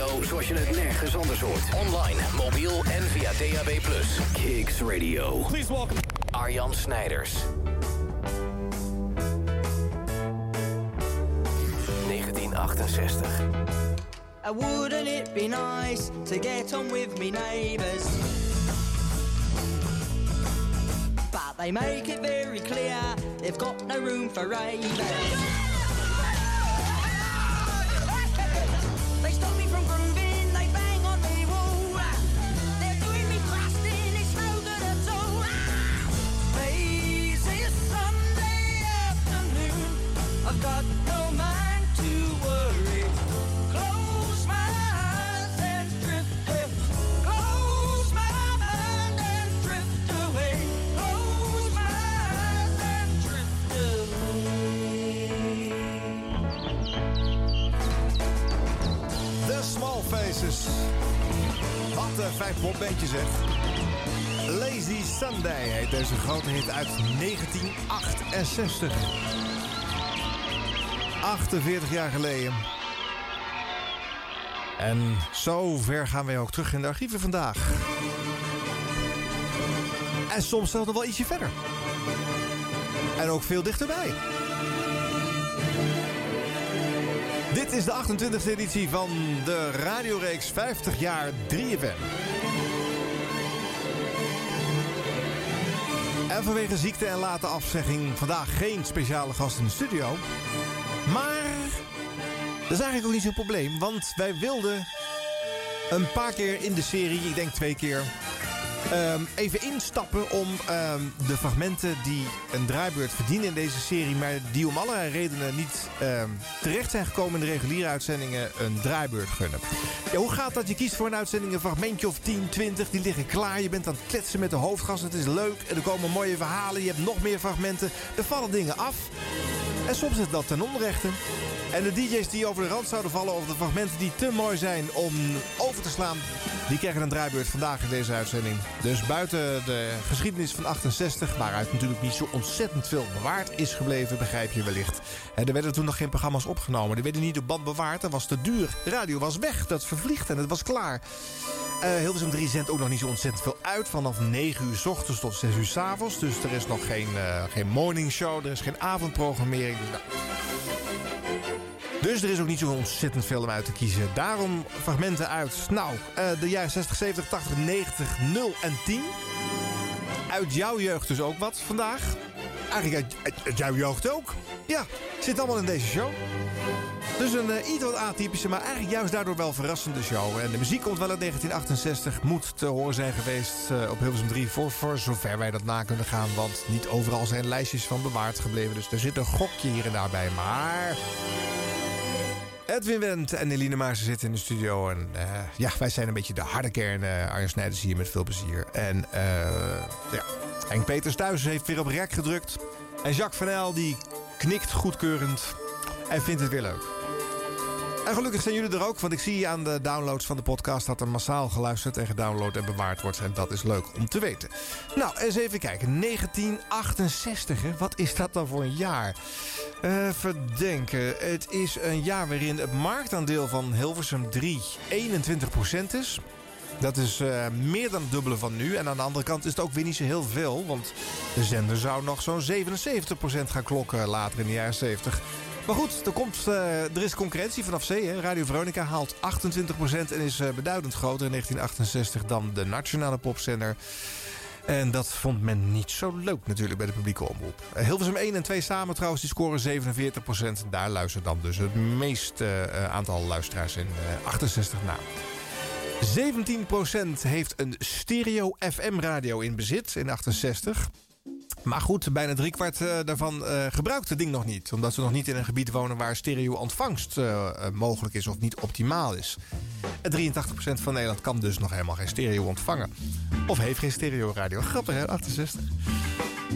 Radio zoals je het nergens anders hoort. Online, mobiel en via DAB+. Kicks Radio. Please welcome Arjan Snijders. 1968. Uh, wouldn't it be nice to get on with me neighbours? But they make it very clear they've got no room for ravers. They stop me from grooving, een fijn popbandje zeg. Lazy Sunday heet deze grote hit uit 1968. 48 jaar geleden. En zo ver gaan wij ook terug in de archieven vandaag. En soms zelfs nog wel ietsje verder. En ook veel dichterbij. Dit is de 28e editie van de radioreeks 50 jaar 3FM. En vanwege ziekte en late afzegging vandaag geen speciale gast in de studio. Maar dat is eigenlijk ook niet zo'n probleem, want wij wilden een paar keer in de serie, ik denk twee keer, ehm, even instappen om ehm, de fragmenten die een draaibeurt verdienen in deze serie, maar die om allerlei redenen niet ehm, terecht zijn gekomen in de reguliere uitzendingen, een draaibeurt gunnen. Ja, hoe gaat dat? Je kiest voor een uitzending een fragmentje of 10, 20, die liggen klaar. Je bent aan het kletsen met de hoofdgast, het is leuk. Er komen mooie verhalen, je hebt nog meer fragmenten. Er vallen dingen af. En soms is dat ten onrechte. En de DJ's die over de rand zouden vallen of de fragmenten die te mooi zijn om over te slaan, die krijgen een draaibeurt vandaag in deze uitzending. Dus buiten de geschiedenis van 68, waaruit natuurlijk niet zo ontzettend veel bewaard is gebleven, begrijp je wellicht. Er werden toen nog geen programma's opgenomen. Die werden niet op band bewaard, dat was te duur. Radio was weg, dat vervliegt en het was klaar. Eh Hilversum 3 zendt ook nog niet zo ontzettend veel uit. Vanaf 9 uur s ochtends tot 6 uur s avonds. Dus er is nog geen, eh, geen morning show, er is geen avondprogrammering. Dus, nou. Dus er is ook niet zo ontzettend veel om uit te kiezen. Daarom fragmenten uit, nou, eh, de jaren 60, 70, 80, 90, 0 en 10. Uit jouw jeugd dus ook wat vandaag. Eigenlijk uit, uit- jouw jeugd ook. Ja, zit allemaal in deze show. Dus een eh, iets wat atypische, maar eigenlijk juist daardoor wel verrassende show. En de muziek komt wel uit 1968. Moet te horen zijn geweest eh, op Hilversum 3 voor, voor zover wij dat na kunnen gaan. Want niet overal zijn lijstjes van bewaard gebleven. Dus er zit een gokje hier en daar bij. Maar... Edwin Wendt en Eline Maarsen zitten in de studio. En eh, ja, wij zijn een beetje de harde kern. eh Arjen Snijders hier met veel plezier. En eh ja, Henk Peters thuis heeft weer op rek gedrukt. En Jacques van Eyl die knikt goedkeurend en vindt het weer leuk. En gelukkig zijn jullie er ook, want ik zie aan de downloads van de podcast... dat er massaal geluisterd en gedownload en bewaard wordt. En dat is leuk om te weten. Nou, eens even kijken. 1968, hè? wat is dat dan voor een jaar? Eh verdenken. Het is een jaar waarin het marktaandeel van Hilversum 3 21% is. Dat is eh, meer dan het dubbele van nu. En aan de andere kant is het ook weer niet zo heel veel. Want de zender zou nog zo'n 77% gaan klokken later in de jaren 70. Maar goed, er, komt, eh, er is concurrentie vanaf zee. Hè. Radio Veronica haalt 28% en is eh, beduidend groter in 1968 dan de nationale popzender. En dat vond men niet zo leuk natuurlijk bij de publieke omroep. Eh, Hilversum 1 en 2 samen trouwens, die scoren 47% Daar luistert dan dus het meeste aantal luisteraars in eh, 68 na. 17% heeft een stereo FM-radio in bezit in 68. Maar goed, bijna driekwart eh, daarvan eh, gebruikt het ding nog niet. Omdat ze nog niet in een gebied wonen waar stereo-ontvangst eh, mogelijk is of niet optimaal is. En 83% van Nederland kan dus nog helemaal geen stereo ontvangen. Of heeft geen stereo-radio. Grappig hè, 68.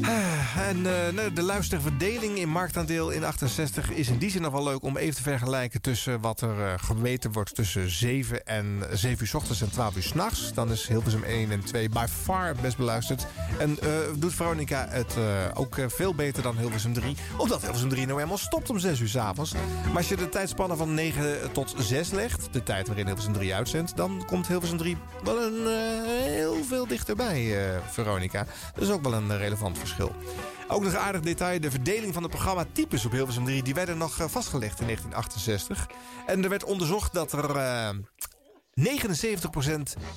Ah, En eh, de luisterverdeling in marktaandeel in 68 is in die zin nog wel leuk om even te vergelijken tussen wat er eh, gemeten wordt tussen 7 en 7 uur 's ochtends en 12 uur 's nachts. Dan is Hilversum 1 en 2 by far best beluisterd. En eh, doet Veronica het ook veel beter dan Hilversum 3. Omdat Hilversum 3 nou helemaal stopt om 6 uur 's avonds. Maar als je de tijdspannen van 9 tot 6 legt, de tijd waarin Hilversum 3 uitzendt, dan komt Hilversum 3 wel een heel veel dichterbij, Veronica. Dat is ook wel een relevant verschil. Ook nog een aardig detail, de verdeling van de programmatypes op Hilversum 3... die werden nog eh, vastgelegd in 1968. En er werd onderzocht dat er eh, 79%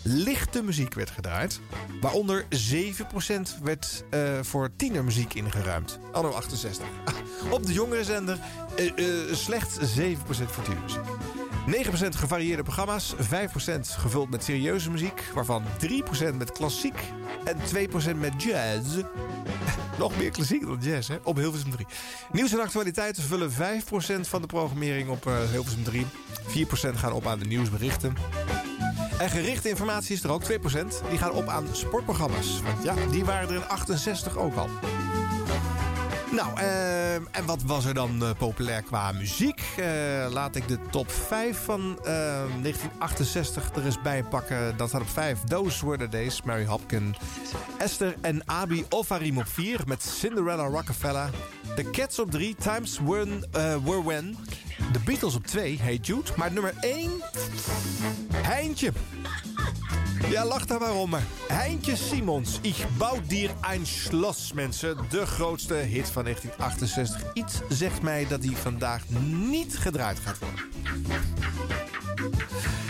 lichte muziek werd gedraaid. Waaronder 7% werd eh, voor tienermuziek ingeruimd. Anno 68. Op de jongere zender eh, eh, slechts 7% voor tienermuziek. 9% gevarieerde programma's, 5% gevuld met serieuze muziek... waarvan 3% met klassiek en 2% met jazz. Nog meer klassiek dan jazz, hè? Op Hilversum 3. Nieuws en actualiteiten vullen 5% van de programmering op eh, Hilversum 3. 4% gaan op aan de nieuwsberichten. En gerichte informatie is er ook 2%. Die gaan op aan sportprogramma's. Want ja, die waren er in 68 ook al. Nou, eh, en wat was er dan eh, populair qua muziek? Eh, laat ik de top 5 van eh, 1968 er eens bij pakken. Dat staat op 5. Those Were The Days, Mary Hopkin. Esther en Abi Ofarim op 4 met Cinderella Rockefeller. The Cats op 3, Times When, eh, Were When. De Beatles op 2, Hey Jude. Maar nummer 1, Heintje. Ja, lach daar maar om. maar. Heintje Simons, Ich bouw dir ein Schloss, mensen. De grootste hit van 1968. Iets zegt mij dat die vandaag niet gedraaid gaat worden.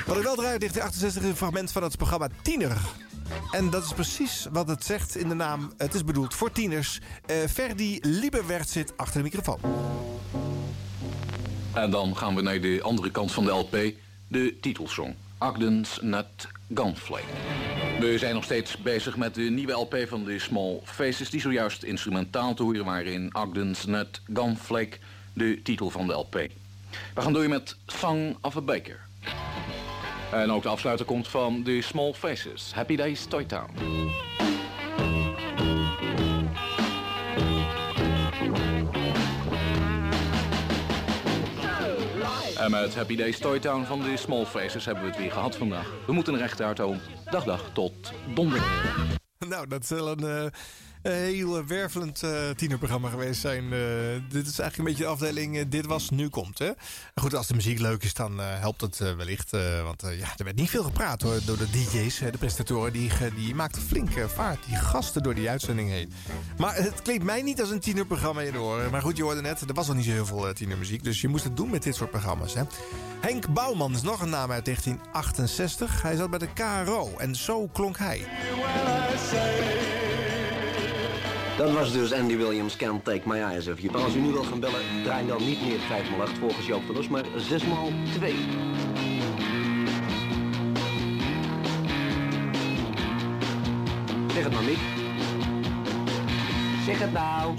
Wat ik wel draai uit 1968 is een fragment van het programma Tiener. En dat is precies wat het zegt in de naam. Het is bedoeld voor tieners. Eh Ferdi Lieberwert zit achter de microfoon. En dan gaan we naar de andere kant van de LP, de titelsong. Agden's Nut Gunflake. We zijn nog steeds bezig met de nieuwe LP van de Small Faces... die zojuist instrumentaal te horen waren in Agden's Nut Gunflake... de titel van de LP. We gaan door met Song of a Baker. En ook de afsluiter komt van de Small Faces. Happy Days Toy En met Happy Days Toytown van de Small Faces hebben we het weer gehad vandaag. We moeten echt uit om. Dag dag, tot donderdag. Nou, dat eh, een heel wervelend eh, tienerprogramma geweest zijn. Eh, dit is eigenlijk een beetje de afdeling eh, Dit Was Nu Komt. Hè? Goed, als de muziek leuk is, dan helpt het wellicht. want ja, er werd niet veel gepraat hoor, door de DJ's. de presentatoren die, die maakten flink eh, vaart. Die gasten door die uitzending heen. Maar het klinkt mij niet als een tienerprogramma in. Maar goed, je hoorde net, er was al niet zo heel veel tienermuziek. Dus je moest het doen met dit soort programma's. Hè? Henk Bouwman is nog een naam uit 1968. Hij zat bij de KRO en zo klonk hij. Dat was dus Andy Williams, Can't Take My Eyes Off You. Als u nu wil gaan bellen, draai dan niet meer 5x8 volgens Joop van Os, maar 6x2. Zeg het maar, Mick. Zeg het nou.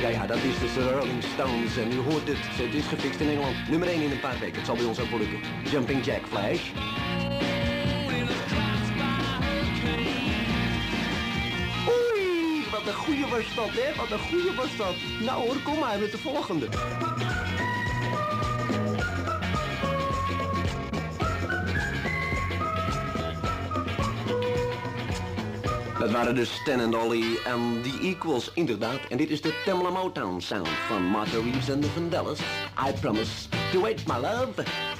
Ja, ja, dat is dus de Rolling Stones en u hoort het. Het is gefixt in Engeland. Nummer 1 in een paar weken. Het zal bij ons ook wel lukken. Jumping Jack Flash. Goeie was dat, hè? Wat een goeie was dat. Nou hoor, kom maar met de volgende. Dat waren dus Stan en Ollie en The Equals, inderdaad. En dit is de Tamla Motown sound van Martha Reeves en de Vandellas. I promise to wait, my love.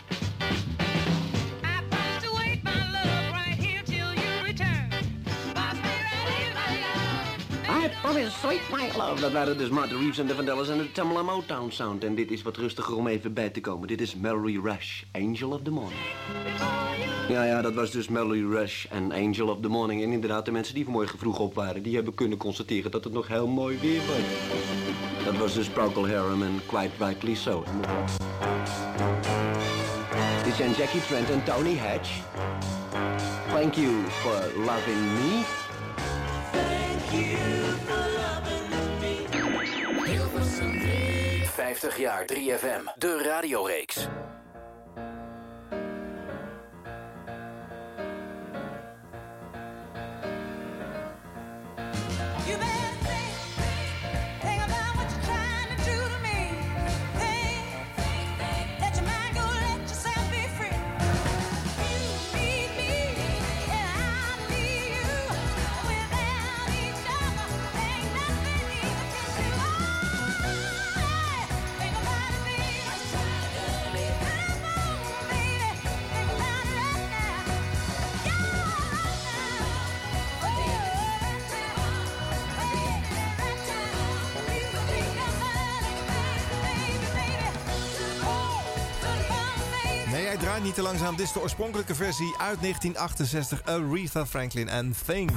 Love. Dat waren dus Martha Reeves en de Vandellas en de Tamla Motown Sound. En dit is wat rustiger om even bij te komen. Dit is Mallory Rush, Angel of the Morning. Ja, ja, dat was dus Mallory Rush en Angel of the Morning. En inderdaad, de mensen die vanmorgen vroeg op waren... die hebben kunnen constateren dat het nog heel mooi weer was. Dat was dus Procol Harum en quite rightly so. Dit zijn Jackie Trent en Tony Hatch. Thank you for loving me. Hilversum 3. 50 jaar 3FM, de radioreeks. Niet te langzaam. Dit is de oorspronkelijke versie uit 1968. Aretha Franklin en Think.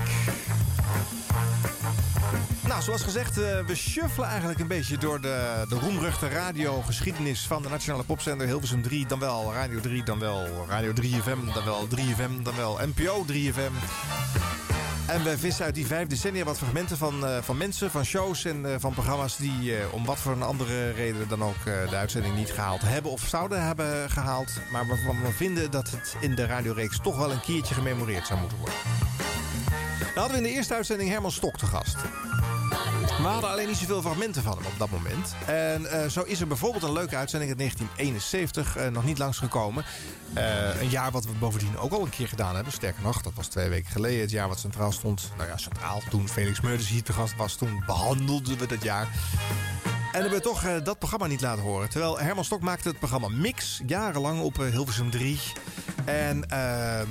Nou, zoals gezegd, eh, we shuffelen eigenlijk een beetje door de, de roemruchte radiogeschiedenis van de Nationale Popzender Hilversum 3. Dan wel Radio 3, dan wel Radio 3FM, dan wel 3FM, dan wel NPO 3FM. En we vissen uit die vijf decennia wat fragmenten van, eh, van mensen, van shows en eh, van programma's die eh, om wat voor een andere reden dan ook de uitzending niet gehaald hebben of zouden hebben gehaald. Maar waarvan we vinden dat het in de radioreeks toch wel een keertje gememoreerd zou moeten worden. Dan hadden we in de eerste uitzending Herman Stok te gast. We hadden alleen niet zoveel fragmenten van hem op dat moment. En eh, zo is er bijvoorbeeld een leuke uitzending uit 1971 eh, nog niet langsgekomen. Eh een jaar wat we bovendien ook al een keer gedaan hebben. Sterker nog, dat was twee weken geleden. Het jaar wat centraal stond. Nou ja, centraal. Toen Felix Meurders hier te gast was, toen behandelden we dat jaar. En hebben we toch dat programma niet laten horen. Terwijl Herman Stok maakte het programma Mix jarenlang op Hilversum 3. En ehm,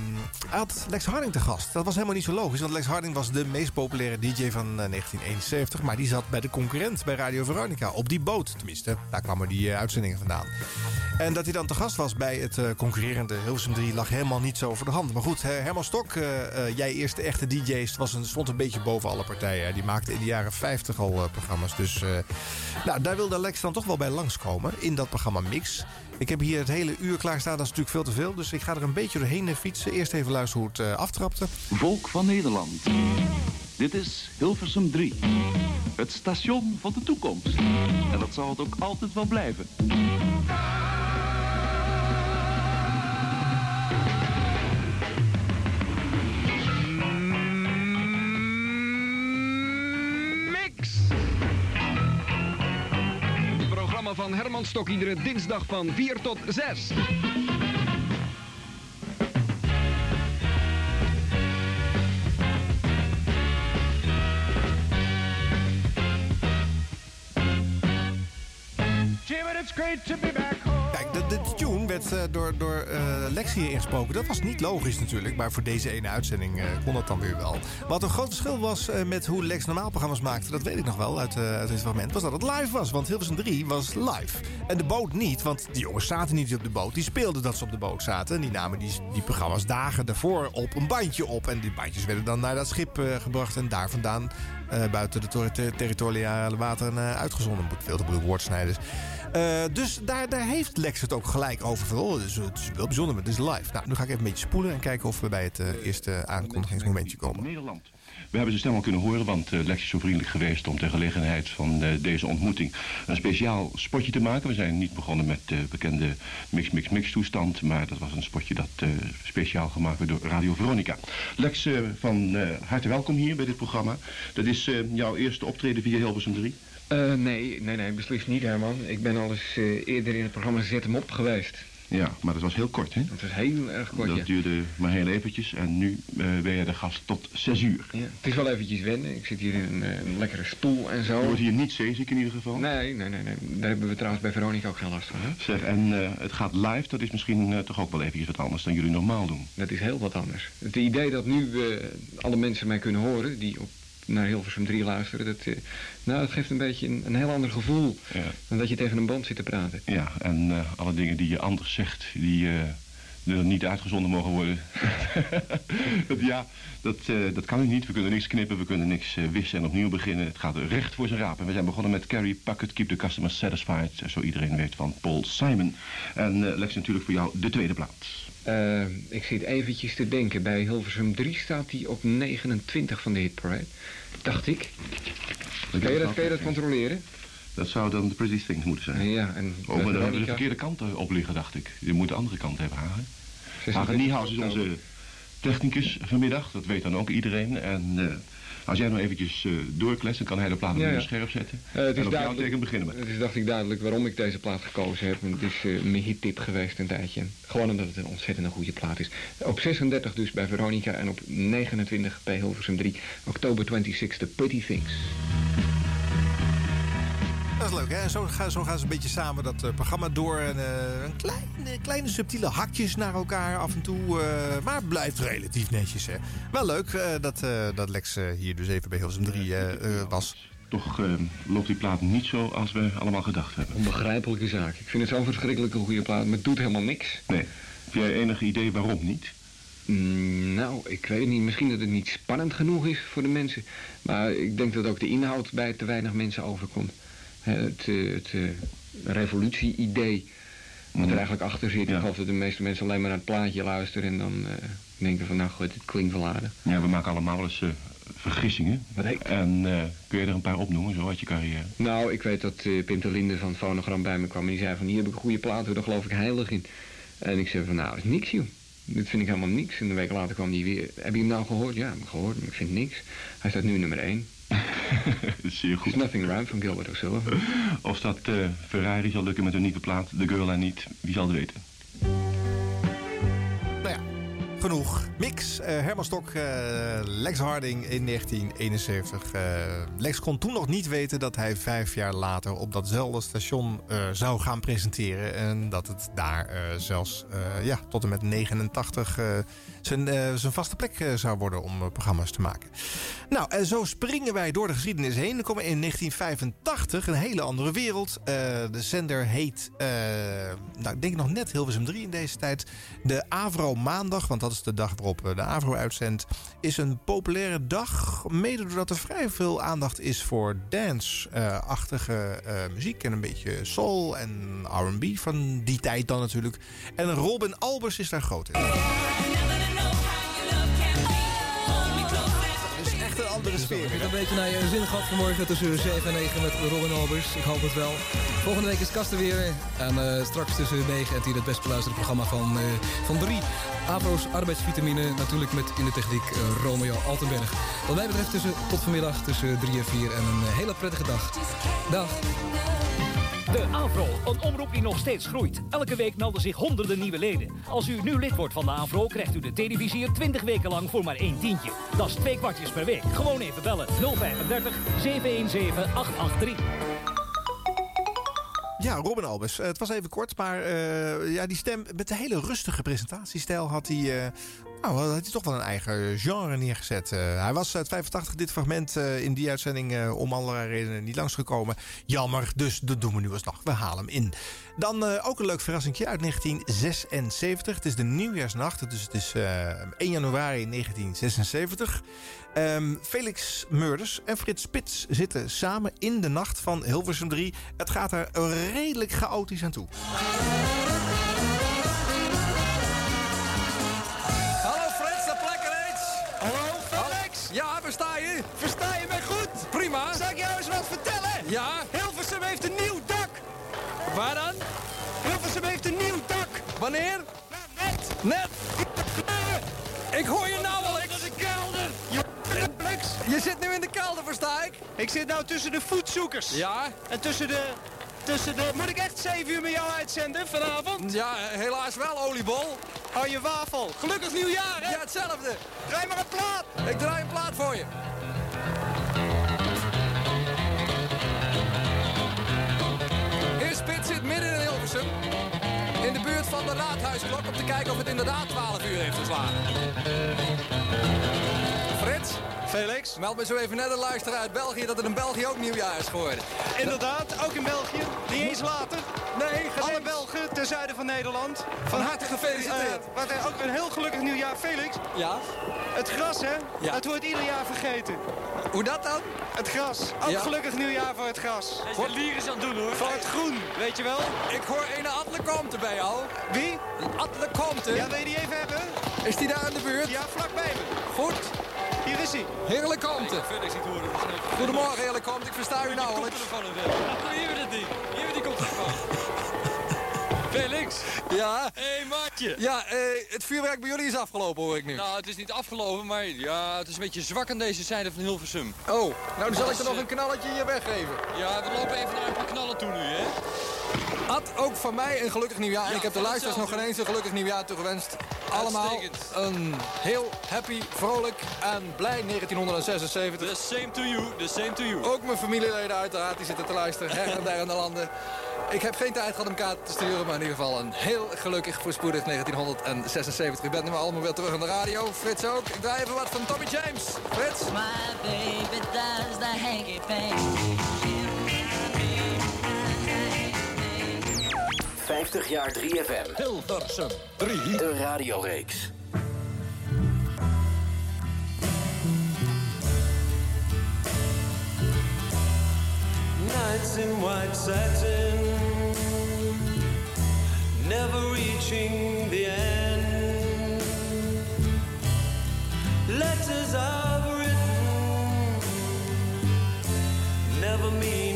hij had Lex Harding te gast. Dat was helemaal niet zo logisch, want Lex Harding was de meest populaire DJ van eh, 1971. Maar die zat bij de concurrent bij Radio Veronica op die boot. Tenminste, daar kwamen die eh, uitzendingen vandaan. En dat hij dan te gast was bij het eh, concurrerende Hilversum 3 lag helemaal niet zo voor de hand. Maar goed, Herman Stok, jij eerste echte DJ's, was een, stond een beetje boven alle partijen. Die maakte in de jaren 50 al programma's. Dus nou, daar wilde Lex dan toch wel bij langskomen in dat programma Mix. Ik heb hier het hele uur klaarstaan, dat is natuurlijk veel te veel. Dus ik ga er een beetje doorheen fietsen. Eerst even luisteren hoe het eh, aftrapte. Volk van Nederland. Dit is Hilversum 3. Het station van de toekomst. En dat zal het ook altijd wel blijven. Van Herman Stok iedere dinsdag van 4 tot 6. De, tune werd eh, door, door eh, Lex hier ingesproken. Dat was niet logisch natuurlijk, maar voor deze ene uitzending eh, kon dat dan weer wel. Wat een groot verschil was met hoe Lex normaal programma's maakte, dat weet ik nog wel uit, dit fragment, was dat het live was. Want Hilversum 3 was live. En de boot niet, want die jongens zaten niet op de boot. Die speelden dat ze op de boot zaten. En die namen die, die programma's dagen daarvoor op een bandje op. En die bandjes werden dan naar dat schip gebracht en daar vandaan buiten de ter- ter- territoriale wateren uitgezonden. Veel te bedoel woordsnijders. Eh, dus daar, daar heeft Lex het ook gelijk over. Van, oh, het, is, wel bijzonder, maar het is live. Nou, nu ga ik even een beetje spoelen en kijken of we bij het eh, eerste aankondigingsmomentje komen. Nederland. We hebben zijn stem al kunnen horen, want uh, Lex is zo vriendelijk geweest om ter gelegenheid van eh, deze ontmoeting een speciaal spotje te maken. We zijn niet begonnen met de bekende mix-mix-mix toestand, maar dat was een spotje dat eh, speciaal gemaakt werd door Radio Veronica. Lex, eh, van eh, harte welkom hier bij dit programma. Dat is eh, jouw eerste optreden via Hilversum 3. Eh, nee, nee, nee, beslist niet Herman. Ik ben al eens eh, eerder in het programma Zet hem op geweest. Ja, maar dat was heel kort, hè? Dat was heel erg kort, dat ja. duurde maar heel eventjes en nu eh, ben je de gast tot zes uur. ja. Het is wel eventjes wennen. Ik zit hier in een, lekkere stoel en Je zo. wordt hier niet zeeziek in ieder geval. Nee, nee, nee, nee. Daar hebben we trouwens bij Veronica ook geen last van. Hè? Zeg, en het gaat live, dat is misschien toch ook wel eventjes wat anders dan jullie normaal doen. Dat is heel wat anders. Het idee dat nu alle mensen mij kunnen horen die op naar Hilversum 3 luisteren. Dat, eh, nou, het geeft een beetje een, een heel ander gevoel Ja. dan dat je tegen een band zit te praten. Ja, en eh, alle dingen die je anders zegt, die eh, er niet uitgezonden mogen worden. dat, ja, dat, eh, dat kan nu niet. We kunnen niks knippen, we kunnen niks eh, wissen en opnieuw beginnen. Het gaat recht voor zijn raap. En we zijn begonnen met Carrie Puckett, Keep the Customer Satisfied. Zo iedereen weet van Paul Simon. En eh Lex natuurlijk voor jou de tweede plaats. Eh, ik zit eventjes te denken. Bij Hilversum 3 staat hij op 29 van de hitparade. Dacht ik. Kun je dat, kun je dat controleren? Dat zou dan de Pretty Things moeten zijn. Ja, en Oh, maar dan hebben we de verkeerde kant eh, op liggen, dacht ik. Je moet de andere kant hebben, Hagen. 26 Hagen Niehaus is onze technicus vanmiddag. Dat weet dan ook iedereen. En eh, als jij nou eventjes doorkletst, dan kan hij de plaat Ja, opnieuw ja. scherp zetten. Eh, het en is op teken beginnen. Het is dacht ik duidelijk waarom ik deze plaat gekozen heb. Het is eh, mijn hittip geweest een tijdje. Gewoon omdat het een ontzettend goede plaat is. Op 36 dus bij Veronica en op 29 bij Hilversum 3. Oktober 26, The Pretty Things. Dat is leuk, hè? Zo, gaan, zo gaan ze een beetje samen dat eh, programma door. En, eh, een kleine, kleine subtiele hakjes naar elkaar af en toe. eh, maar het blijft relatief netjes, hè? Wel leuk eh, dat, eh, dat Lex hier dus even bij Hilversum 3 eh, eh, was. Toch eh, loopt die plaat niet zo als we allemaal gedacht hebben. Onbegrijpelijke zaak. Ik vind het zo'n verschrikkelijke goede plaat, maar het doet helemaal niks. Nee. Heb jij enig idee waarom niet? Mm, nou, ik weet niet. Misschien dat het niet spannend genoeg is voor de mensen. Maar ik denk dat ook de inhoud bij te weinig mensen overkomt. Het, eh, het eh, revolutie-idee wat er eigenlijk achter zit. Ja. Ik geloof dat de meeste mensen alleen maar naar het plaatje luisteren... en dan eh, denken van, nou goed, het klinkt wel aardig. Ja, we maken allemaal eens vergissingen. Wat heet- En kun je er een paar opnoemen, zo uit je carrière? Nou, ik weet dat Pim ter Linde van Fonogram bij me kwam... en die zei van, hier heb ik een goede plaat, hoor, daar geloof ik heilig in. En ik zei van, nou, dat is niks, joh. Dit vind ik helemaal niks. En een week later kwam hij weer... Heb je hem nou gehoord? Ja, ik heb hem gehoord, maar ik vind niks. Hij staat nu nummer 1. Zeer There's goed. nothing around van Gilbert O'Sullivan. Of dat eh, Ferrari zal lukken met een nieuwe plaat, The Girl I Need, wie zal het weten? Genoeg. Mix, eh, Herman Stok, eh, Lex Harding in 1971. Eh, Lex kon toen nog niet weten dat hij vijf jaar later op datzelfde station zou gaan presenteren. En dat het daar zelfs ja, tot en met 89 eh, zijn, zijn vaste plek zou worden om programma's te maken. Nou, en zo springen wij door de geschiedenis heen. Dan komen in 1985 een hele andere wereld. De zender heet, nou, ik denk nog net Hilversum 3 in deze tijd. De Avro Maandag, want dat de dag waarop eh, de Avro uitzendt, is een populaire dag. Mede doordat er vrij veel aandacht is voor dance-achtige eh, muziek. En een beetje soul en R&B van die tijd dan natuurlijk. En Robin Albers is daar groot in. Sfeer. Ik heb een beetje naar je zin gehad vanmorgen tussen 7 en 9 met Robin Albers. Ik hoop het wel. Volgende week is Kasten weer. En eh, straks tussen 9 en 10 het best beluisterde programma van, eh, van 3. Avro's arbeidsvitamine. Natuurlijk met in de techniek eh, Romeo Altenberg. Wat mij betreft tussen, tot vanmiddag tussen 3 en 4. En een hele prettige dag. Dag. De AVRO, een omroep die nog steeds groeit. Elke week melden zich honderden nieuwe leden. Als u nu lid wordt van de AVRO, krijgt u de televisier 20 weken lang voor maar één tientje. Dat is twee kwartjes per week. Gewoon even bellen 035 717 883. Ja, Robin Albers. Eh, het was even kort, maar eh, ja, die stem met de hele rustige presentatiestijl had hij, eh, nou, had hij toch wel een eigen genre neergezet. Eh, hij was uit 85 dit fragment eh, in die uitzending eh, om allerlei redenen niet langsgekomen. Jammer, dus dat doen we nu alsnog. We halen hem in. Dan ook een leuk verrassingje uit 1976. Het is de nieuwjaarsnacht, dus het is eh, 1 januari 1976. Ehm, Felix Murders en Frits Spits zitten samen in de nacht van Hilversum 3. Het gaat er redelijk chaotisch aan toe. Ja, versta je? Versta je mij goed? Prima. Zal ik jou eens wat vertellen? Ja. Hilversum heeft een nieuw dak. Waar dan? Hilversum heeft een nieuw dak. Wanneer? Net. Net. Ik hoor je nou al. Ik is een kelder. Je zit nu in de kelder, versta ik? Ik zit nou tussen de voetzoekers. Ja. En tussen de... Tussen de... Moet ik echt 7 uur met jou uitzenden vanavond? Ja, helaas wel, oliebol. Hou je wafel. Gelukkig nieuwjaar, hè? Ja, hetzelfde. Draai maar een plaat. Ik draai een plaat voor je. Spits zit midden in Hilversum. In de buurt van de raadhuisklok om te kijken of het inderdaad 12 uur heeft geslagen. Frits? Felix? Meld me zo even net een luisteraar uit België dat het in België ook nieuwjaar is geworden. Inderdaad, ook in België. Niet eens later. Nee, Alle Belgen ten zuiden van Nederland. Van harte gefeliciteerd. Eh, wat, ook een heel gelukkig nieuwjaar, Felix. Ja? Het gras, hè? Ja. Het wordt ieder jaar vergeten. Hoe dat dan? Het gras. Ook Ja. gelukkig nieuwjaar voor het gras. Wat lier is aan het doen hoor. Voor het groen, weet je wel? Ik hoor een Atle Comte bij jou. Wie? Atle Comte. Ja, wil je die even hebben? Is die daar in de buurt? Ja, vlakbij me. Goed. Hier is hij. Heerlijk horen. Goedemorgen Heerlijk Comte, ik versta u nauwelijks. Hier hebben die. Hier hebben die komt ervan. Felix. Ja? Hé, hey, maatje. Ja, eh, het vuurwerk bij jullie is afgelopen hoor ik nu. Nou, het is niet afgelopen, maar ja, het is een beetje zwak aan deze zijde van Hilversum. Oh, nou dan zal ik er nog een knalletje hier weggeven. Ja, we lopen even naar een paar knallen toe nu, hè? Ad, ook van mij een gelukkig nieuwjaar. en Ja, ik heb de luisteraars nog geen eens een gelukkig nieuwjaar toegewenst. Allemaal een heel happy, vrolijk en blij 1976. The same to you, the same to you. Ook mijn familieleden uiteraard, die zitten te luisteren her en der in de landen. Ik heb geen tijd gehad om kaarten te sturen, maar in ieder geval een heel gelukkig voorspoedig 1976. U bent nu maar allemaal weer terug aan de radio. Frits ook. Ik draai even wat van Tommy James. Frits? My baby does the hanky panky. 50 jaar 3FM. Hilversum 3. De radioreeks. Nights in white satin, never reaching the end. Letters I've written, never meaning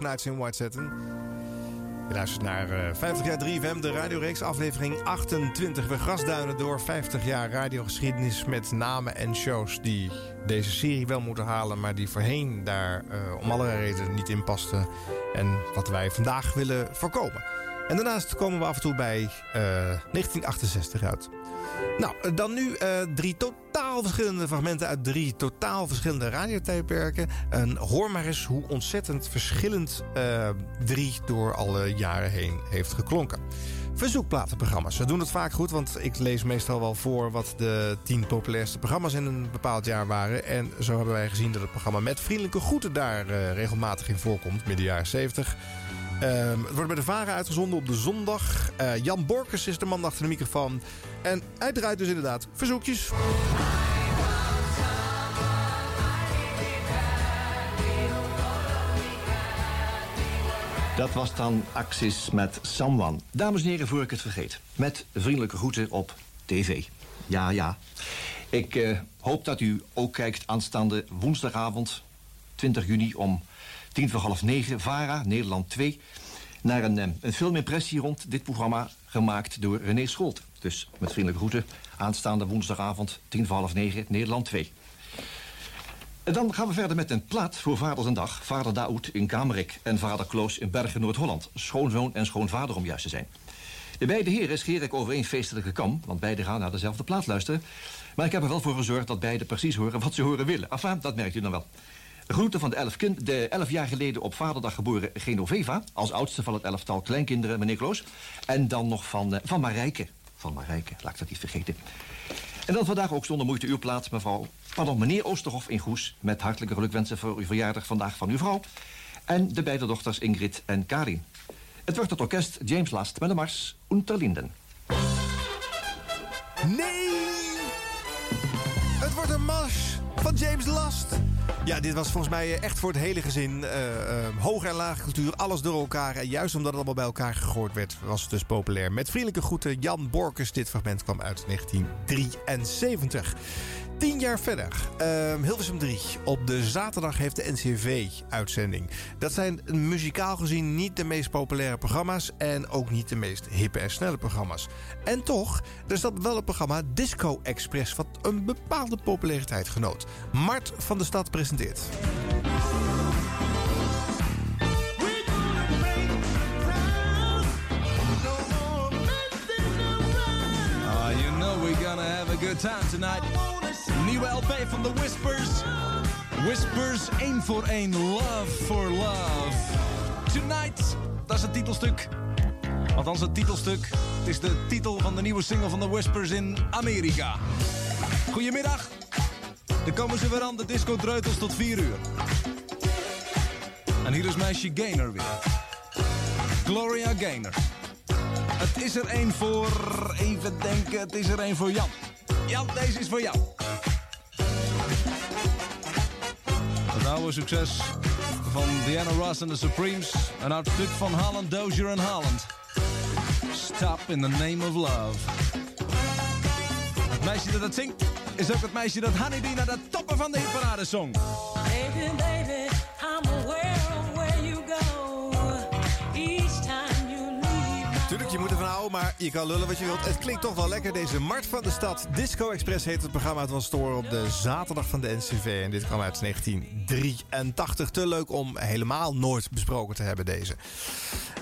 Nights in White Satin. Je luistert naar eh, 50 jaar 3FM, de radioreeks, aflevering 28. We grasduinen door 50 jaar radiogeschiedenis met namen en shows die deze serie wel moeten halen, maar die voorheen daar eh, om allerlei redenen niet in pasten. En wat wij vandaag willen voorkomen. En daarnaast komen we af en toe bij eh, 1968 uit. Nou, eh, dan nu eh, drie totaal verschillende fragmenten uit drie totaal verschillende radiotijdperken. En hoor maar eens hoe ontzettend verschillend eh, drie door alle jaren heen heeft geklonken. Verzoekplatenprogramma's. We doen het vaak goed, want ik lees meestal wel voor wat de tien populairste programma's in een bepaald jaar waren. En zo hebben wij gezien dat het programma Met Vriendelijke Groeten daar eh, regelmatig in voorkomt, midden jaren 70. Ehm, het wordt bij de Varen uitgezonden op de zondag. Eh, Jan Borkers is de man achter de microfoon. En hij draait dus inderdaad verzoekjes. Dat was dan Axis met Someone. Dames en heren, voor ik het vergeet. Met vriendelijke groeten op tv. Ja, ja. Ik eh, hoop dat u ook kijkt aanstaande woensdagavond... 20 juni om tien voor half negen... VARA, Nederland 2... naar een, eh, een filmimpressie rond dit programma... gemaakt door René Scholt. Dus met vriendelijke groeten. Aanstaande woensdagavond, tien voor half negen... Nederland 2. En dan gaan we verder met een plaat voor Vaders en Dag. Vader Daoud in Kamerik en vader Kloos in Bergen, Noord-Holland. Schoonzoon en schoonvader om juist te zijn. De beide heren scheer ik over één feestelijke kam... want beide gaan naar dezelfde plaat luisteren. Maar ik heb er wel voor gezorgd dat beide precies horen wat ze horen willen. Enfin, dat merkt u dan wel. Groeten van de elf, kind, de elf jaar geleden op vaderdag geboren Genoveva... als oudste van het elftal kleinkinderen, meneer Kloos. En dan nog van, eh, van Marijke. Van Marijke, laat ik dat niet vergeten. En dan vandaag ook zonder moeite uw plaats, mevrouw... Pardon, meneer Oosterhof in Goes... met hartelijke gelukwensen voor uw verjaardag vandaag van uw vrouw... en de beide dochters Ingrid en Karin. Het wordt het orkest James Last met de mars Unterlinden. Nee! Het wordt een mars van James Last. Ja, dit was volgens mij eh, echt voor het hele gezin. eh, hoge en lage cultuur, alles door elkaar. En juist omdat het allemaal bij elkaar gegooid werd, was het dus populair. Met vriendelijke groeten, Jan Borkes. Dit fragment kwam uit 1973. Tien jaar verder, ehm, Hilversum 3. Op de zaterdag heeft de NCV uitzending. Dat zijn muzikaal gezien niet de meest populaire programma's... en ook niet de meest hippe en snelle programma's. En toch, er dat wel het programma Disco Express... wat een bepaalde populariteit genoot. Mart van de Stad presenteert. We're gonna have a good time tonight. Nieuwe LP van The Whispers. Whispers, één voor één, love for love. Tonight, dat is het titelstuk. Althans, het titelstuk. Het is de titel van de nieuwe single van The Whispers in Amerika. Goedemiddag. Er komen ze weer aan, de disco dreutels tot 4 uur. En hier is meisje Gaynor weer. Gloria Gaynor. Het is er één voor... Even denken, het is er één voor Jan. Jan, deze is voor jou. Het oude succes van Diana Ross en de Supremes. Een oud stuk van Holland, Dozier en Holland. Stop in the name of love. Het meisje dat het zingt is ook het meisje dat Honeybee naar de toppen van de hitparade zong. Baby, baby, je moet ervan houden, maar je kan lullen wat je wilt. Het klinkt toch wel lekker, deze Mart van de Stad. Disco Express heet het programma. Het was horen op de zaterdag van de NCV. En dit kwam uit 1983. Te leuk om helemaal nooit besproken te hebben, deze.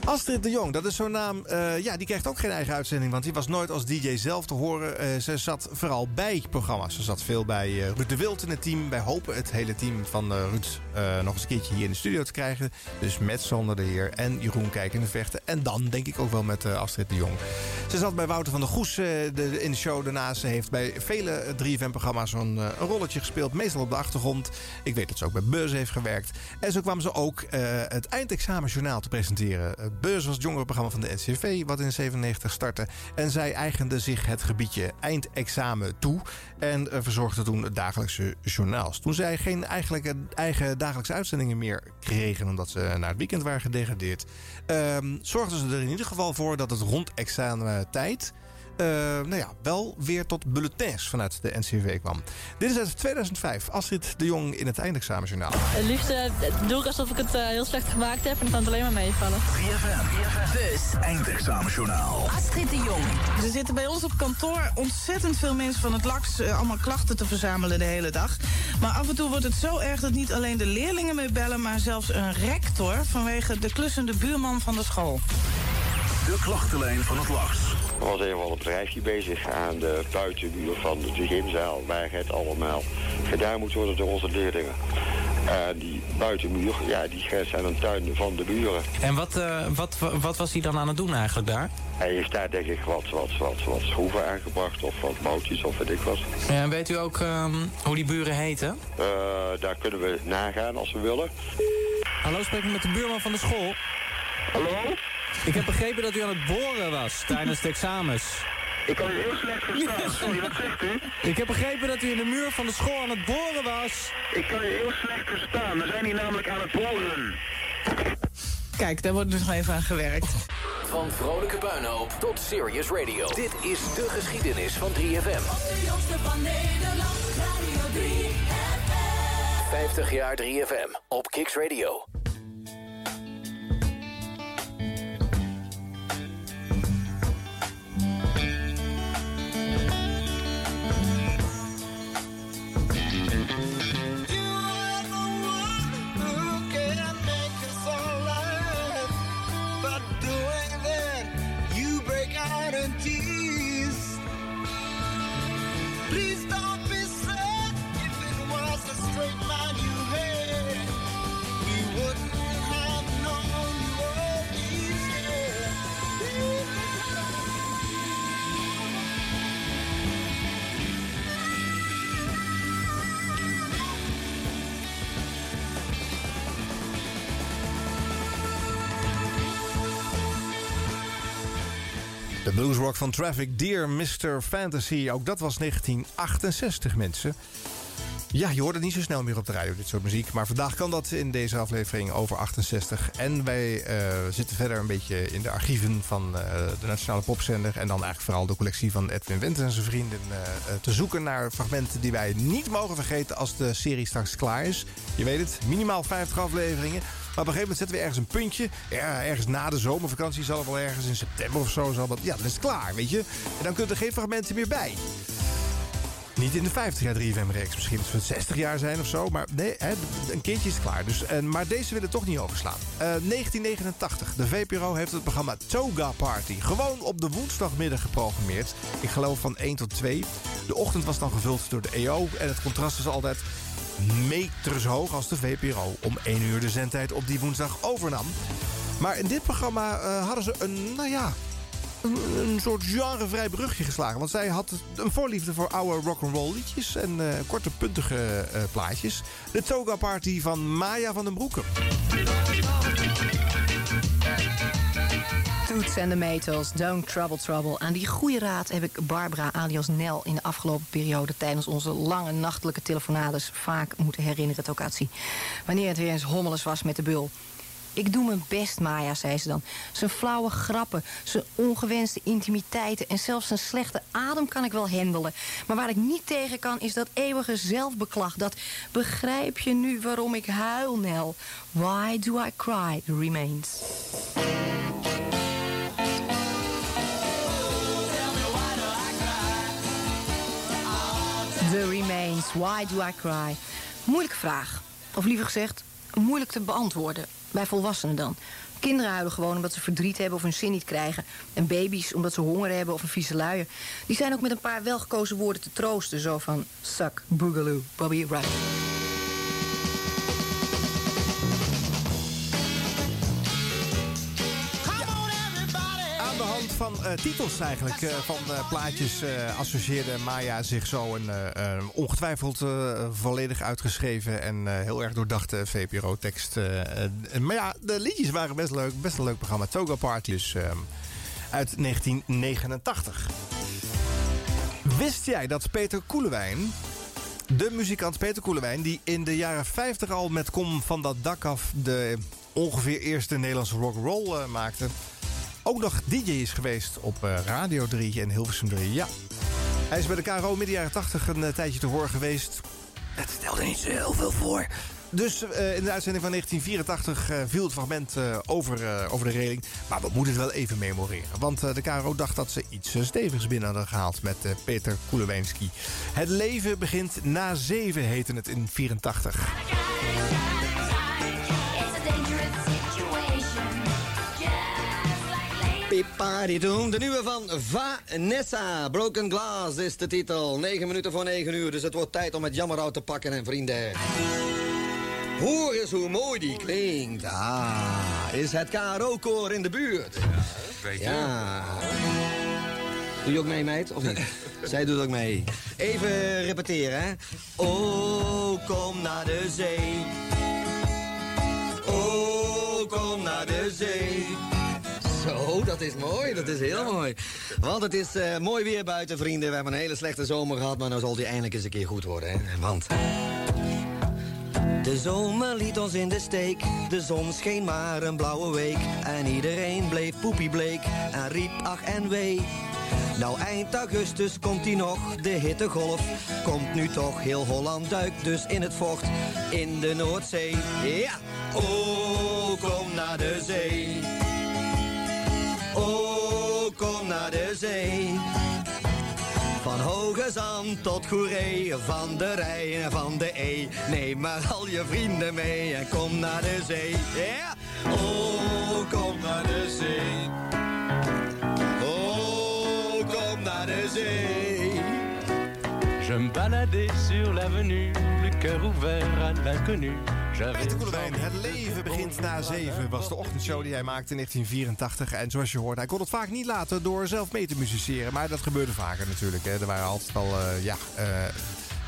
Astrid de Jong, dat is zo'n naam. eh, ja, die krijgt ook geen eigen uitzending. Want die was nooit als DJ zelf te horen. Eh, ze zat vooral bij programma's. Ze zat veel bij eh, Ruud de Wild in het team. Wij hopen het hele team van Ruud nog eens een keertje hier in de studio te krijgen. Dus met Sander de Heer en Jeroen Kijk in de Vechten. En dan denk ik ook wel met eh, Astrid de Jong. Ze zat bij Wouter van der Goes eh, de, in de show. Daarnaast ze heeft bij vele 3FM-programma's zo'n eh, een rolletje gespeeld. Meestal op de achtergrond. Ik weet dat ze ook bij Beurs heeft gewerkt. En zo kwam ze ook eh, het eindexamenjournaal te presenteren. Beurs was het jongerenprogramma van de NCV, wat in 97 startte. En zij eigende zich het gebiedje eindexamen toe. En eh, verzorgde toen dagelijkse journaals. Toen zij geen eigenlijke, eigen dagelijkse uitzendingen meer kregen... omdat ze naar het weekend waren gedegradeerd... ehm, zorgden ze er in ieder geval voor dat het rond examentijd... eh, nou ja, wel weer tot bulletins vanuit de NCV kwam. Dit is uit 2005. Astrid de Jong in het eindexamenjournaal. Het liefst eh, doe ik alsof ik het eh, heel slecht gemaakt heb en dan kan het alleen maar meevallen. 3FM. Dus eindexamenjournaal. Astrid de Jong. Er zitten bij ons op kantoor ontzettend veel mensen van het LAX... allemaal klachten te verzamelen de hele dag. Maar af en toe wordt het zo erg dat niet alleen de leerlingen mee bellen... maar zelfs een rector vanwege de klussende buurman van de school. De klachtenlijn van het LAX. Er was een van een bedrijfje bezig aan de buitenmuur van de gymzaal... waar het allemaal gedaan moet worden door onze leerlingen. En die buitenmuur, ja, die grenst aan een tuin van de buren. En wat, eh, wat, wat was hij dan aan het doen eigenlijk daar? Hij heeft daar denk ik wat, wat, wat, wat schroeven aangebracht of wat moutjes of weet ik wat. En weet u ook ehm, hoe die buren heten? Eh, daar kunnen we nagaan als we willen. Hallo, spreek ik met de buurman van de school? Hallo? Ik heb begrepen dat u aan het boren was tijdens de examens. Ik kan u heel slecht verstaan. Sorry, wat zegt u? Ik heb begrepen dat u in de muur van de school aan het boren was. Ik kan u heel slecht verstaan. We zijn hier namelijk aan het boren. Kijk, daar wordt dus nog even aan gewerkt. Van vrolijke puinhoop tot serious radio. Dit is de geschiedenis van 3FM. De jongste van Nederland, Radio 3FM. 50 jaar 3FM op Kicks Radio. De bluesrock van Traffic, Dear Mr. Fantasy. Ook dat was 1968, mensen. Ja, je hoort het niet zo snel meer op de radio, dit soort muziek. Maar vandaag kan dat in deze aflevering over 68. En wij eh, zitten verder een beetje in de archieven van eh, de Nationale Popzender. En dan eigenlijk vooral de collectie van Edwin Wendt en zijn vrienden. eh, te zoeken naar fragmenten die wij niet mogen vergeten als de serie straks klaar is. Je weet het, minimaal 50 afleveringen. Maar op een gegeven moment zetten we ergens een puntje. Ja, ergens na de zomervakantie zal het wel ergens in september of zo. Zal dat, ja, dan is het klaar, weet je. En dan kunnen er geen fragmenten meer bij. Niet in de 50 jaar 3FM-reeks. Misschien als we 60 jaar zijn of zo. Maar nee, hè, een keertje is klaar. Dus, en, maar deze willen toch niet overslaan. Eh, 1989. De VPRO heeft het programma Toga Party. Gewoon op de woensdagmiddag geprogrammeerd. Ik geloof van 1 tot 2. De ochtend was dan gevuld door de EO. En het contrast was altijd meters hoog als de VPRO om 1 uur de zendtijd op die woensdag overnam. Maar in dit programma eh, hadden ze een, nou ja, een, soort genrevrij brugje geslagen. Want zij had een voorliefde voor oude rock'n'roll liedjes en eh, korte puntige eh, plaatjes. De Toga Party van Maya van den Broeke. Toots and the Maytals, Don't Trouble Trouble. Aan die goede raad heb ik Barbara alias Nel in de afgelopen periode... tijdens onze lange nachtelijke telefonades vaak moeten herinneren, Tokatsi. Wanneer het weer eens hommeles was met de bul. Ik doe mijn best, Maya, zei ze dan. Zijn flauwe grappen, zijn ongewenste intimiteiten... en zelfs zijn slechte adem kan ik wel handelen. Maar waar ik niet tegen kan, is dat eeuwige zelfbeklag. Dat begrijp je nu waarom ik huil, Nel? Why do I cry? Remains. Remains, Why Do I Cry? Moeilijke vraag. Of liever gezegd, moeilijk te beantwoorden. Bij volwassenen dan. Kinderen huilen gewoon omdat ze verdriet hebben of hun zin niet krijgen. En baby's omdat ze honger hebben of een vieze luier. Die zijn ook met een paar welgekozen woorden te troosten. Zo van, suck, boogaloo, Bobby Wright. Titels eigenlijk eh, van eh, plaatjes eh, associeerde Maya zich zo een eh, eh, ongetwijfeld eh, volledig uitgeschreven en eh, heel erg doordachte VPRO-tekst. eh, eh, maar ja, de liedjes waren best leuk. Best een leuk programma. Toga Party dus ehm, uit 1989. Wist jij dat Peter Koelewijn, de muzikant Peter Koelewijn... die in de jaren 50 al met Kom van dat dak af... de ongeveer eerste Nederlandse rock'n'roll eh, maakte... ook nog DJ is geweest op eh, Radio 3 en Hilversum 3. Ja. Hij is bij de KRO midden jaren 80 een eh, tijdje te horen geweest. Het stelde niet zo heel veel voor. Dus eh, in de uitzending van 1984 eh, viel het fragment over, over de reling. Maar we moeten het wel even memoreren. Want de KRO dacht dat ze iets stevigs binnen hadden gehaald met Peter Koeleweinski. Het leven begint na zeven, heette het in 84. Piparidoem, de nieuwe van Vanessa. Broken Glass is de titel. 9 minuten voor 9 uur, dus het wordt tijd om het jammerhout te pakken en vrienden. Hoor eens hoe mooi die klinkt. Ah, is het KRO-koor in de buurt. Ja. Doe je ook mee, meid, of niet? Zij doet ook mee. Even repeteren, hè. Oh, kom naar de zee. Oh, kom naar de zee. Zo, dat is mooi, dat is heel mooi. Want het is eh, mooi weer buiten, vrienden. We hebben een hele slechte zomer gehad, maar nou zal die eindelijk eens een keer goed worden. Hè? Want... De zomer liet ons in de steek, de zon scheen maar een blauwe week. En iedereen bleef poepiebleek en riep ach en wee. Nou eind augustus komt hij nog, de hittegolf komt nu toch. Heel Holland duikt dus in het vocht, in de Noordzee. Ja, oh kom naar de zee. Oh kom naar de zee. Van Hoge Zand tot Goeree, van de Rijn en van de E. Neem maar al je vrienden mee en kom naar de zee. Ja! Oh, kom naar de zee. Oh, kom naar de zee. Je me baladais sur l'avenue, le cœur ouvert à l'inconnu. Peter Koelewijn, het leven begint na zeven was de ochtendshow die hij maakte in 1984. En zoals je hoort, hij kon het vaak niet laten door zelf mee te musiceren. Maar dat gebeurde vaker natuurlijk. Hè. Er waren altijd wel, eh, ja... eh,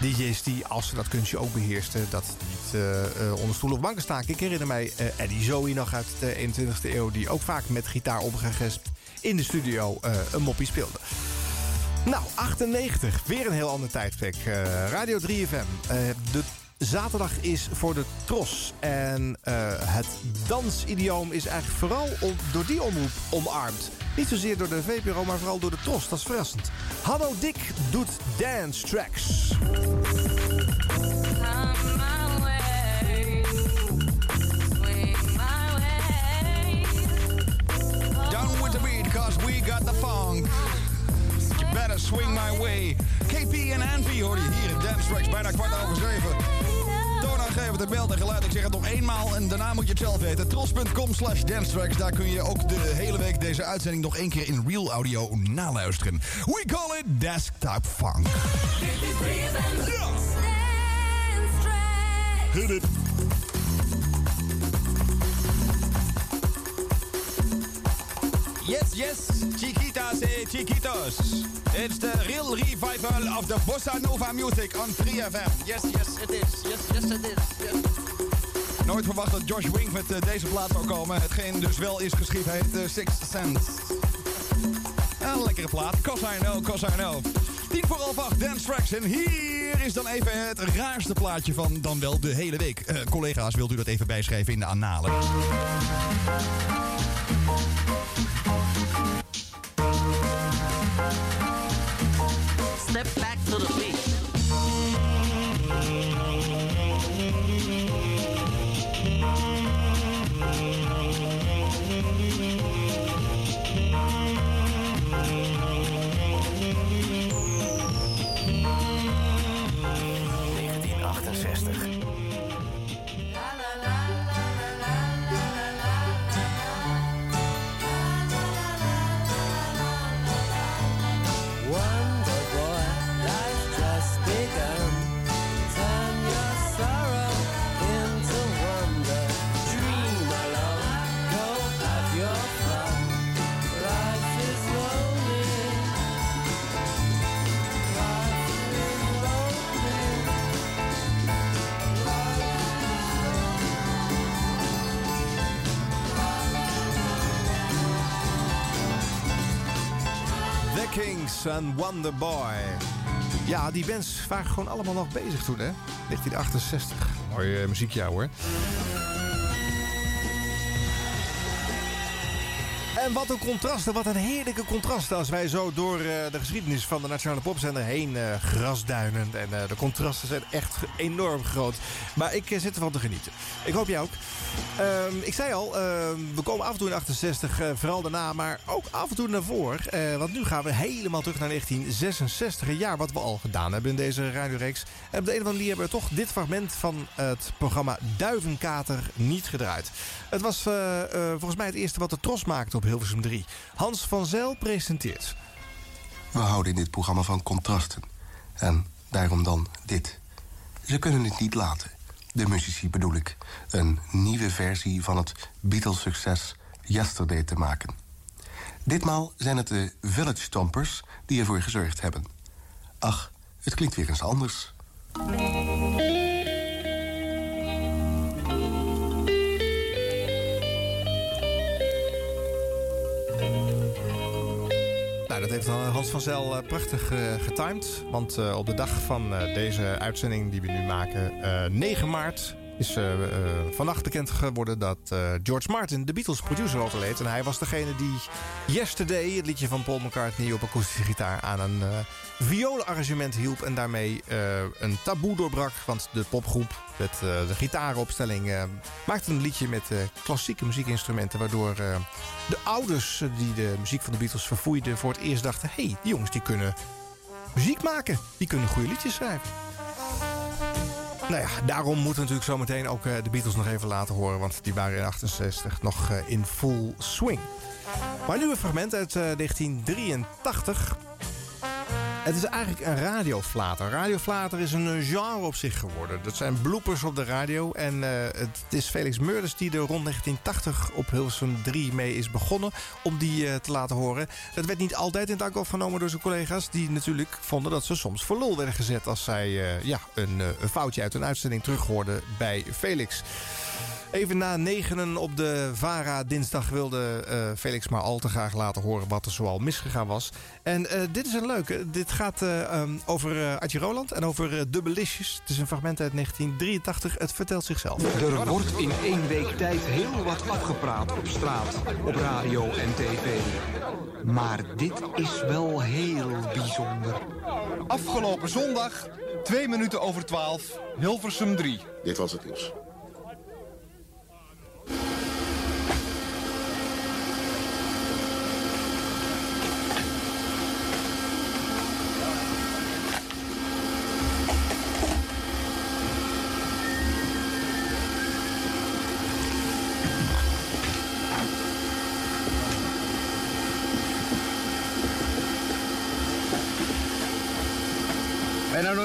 DJ's die, als ze dat kunstje ook beheersten, dat niet eh, onder stoel of banken staken. Ik herinner mij Eddie Zoe nog uit de 21ste eeuw, die ook vaak met gitaar omgegespt in de studio een moppie speelde. Nou, 98. Weer een heel ander tijdperk. Radio 3FM. Eh, de zaterdag is voor de tros. En eh, het dansidioom is eigenlijk vooral om- door die omroep omarmd. Niet zozeer door de VPRO, maar vooral door de tros. Dat is verrassend. Hanno Dik doet dance tracks. Down with the beat, cause we got the funk. Better swing my way. KP en Envy hoor je hier in Dance Tracks, bijna kwart over zeven. Toonaangevend in beeld en geluid. Ik zeg het nog eenmaal en daarna moet je het zelf weten. Tros.com slash Dance Tracks. Daar kun je ook de hele week deze uitzending nog één keer in real audio naluisteren. We call it Desktop Funk. Yes, yes, chiquitas and chiquitos. It's the real revival of the bossa nova music on 3FM. Yes, yes, it is. Yes, yes, it is. Nooit verwacht dat Josh Wink met eh, deze plaat zou komen. Hetgeen dus wel is geschreven heet uh, Six Cents. Ja, Een lekkere plaat. Cause I know, cause I know. Tien voor half acht, Dance Tracks. En hier is dan even het raarste plaatje van dan wel de hele week. Eh, collega's, wilt u dat even bijschrijven in de annalen? Step back to the beat. The Kings en Wonder Boy. Ja, die bands waren gewoon allemaal nog bezig toen, hè? 1968. Mooi eh, muziekje, hoor. En wat een contrasten, wat een heerlijke contrasten als wij zo door eh, de geschiedenis van de Nationale Popzender heen eh, grasduinen. En eh, de contrasten zijn echt enorm groot. Maar ik zit ervan te genieten. Ik hoop jij ook. Ehm, ik zei al, ehm, we komen af en toe in 68, eh, vooral daarna, maar ook af en toe naar voren. Want nu gaan we helemaal terug naar 1966, een jaar wat we al gedaan hebben in deze radioreeks. En op de een of andere manier hebben we toch dit fragment van het programma Duivenkater niet gedraaid. Het was eh, eh, volgens mij het eerste wat de Tros maakte op Hilversum 3. Hans van Zijl presenteert. We houden in dit programma van contrasten. En daarom dan dit. Ze kunnen het niet laten. De muzici bedoel ik. Een nieuwe versie van het Beatles-succes Yesterday te maken. Ditmaal zijn het de Village Stompers die ervoor gezorgd hebben. Ach, het klinkt weer eens anders. Nou, dat heeft dan Hans van Zel eh, prachtig eh, getimed. Want eh, op de dag van eh, deze uitzending die we nu maken, eh, 9 maart... is eh, eh, vannacht bekend geworden dat eh, George Martin, de Beatles producer, overleed. En hij was degene die Yesterday, het liedje van Paul McCartney op akoestische gitaar... aan een violenarrangement hielp en daarmee een taboe doorbrak. Want de popgroep met de gitaaropstelling maakte een liedje met klassieke muziekinstrumenten... waardoor de ouders die de muziek van de Beatles verfoeiden... voor het eerst dachten, hé, hey, die jongens die kunnen muziek maken. Die kunnen goede liedjes schrijven. Nou ja, daarom moeten we natuurlijk zometeen ook eh, de Beatles nog even laten horen. Want die waren in 68 nog eh, in full swing. Maar nu een fragment uit eh, 1983. Het is eigenlijk een radioflater. Radioflater is een eh, genre op zich geworden. Dat zijn bloopers op de radio. En eh, het is Felix Meurders die er rond 1980 op Hilversum 3 mee is begonnen. Om die eh, te laten horen. Dat werd niet altijd in dank opgenomen door zijn collega's. Die natuurlijk vonden dat ze soms voor lul werden gezet. Als zij ja, een, een foutje uit een uitzending terughoorden bij Felix. Even na negenen op de VARA dinsdag wilde eh, Felix maar al te graag laten horen wat er zoal misgegaan was. En eh, dit is een leuke. Dit gaat eh, ehm, over uh, Adje Roland en over uh, Dubbelisjes. Het is een fragment uit 1983. Het vertelt zichzelf. Er wordt in één week tijd heel wat afgepraat op straat, op radio en tv. Maar dit is wel heel bijzonder. Afgelopen zondag, twee minuten over twaalf, Hilversum 3. Dit was het nieuws.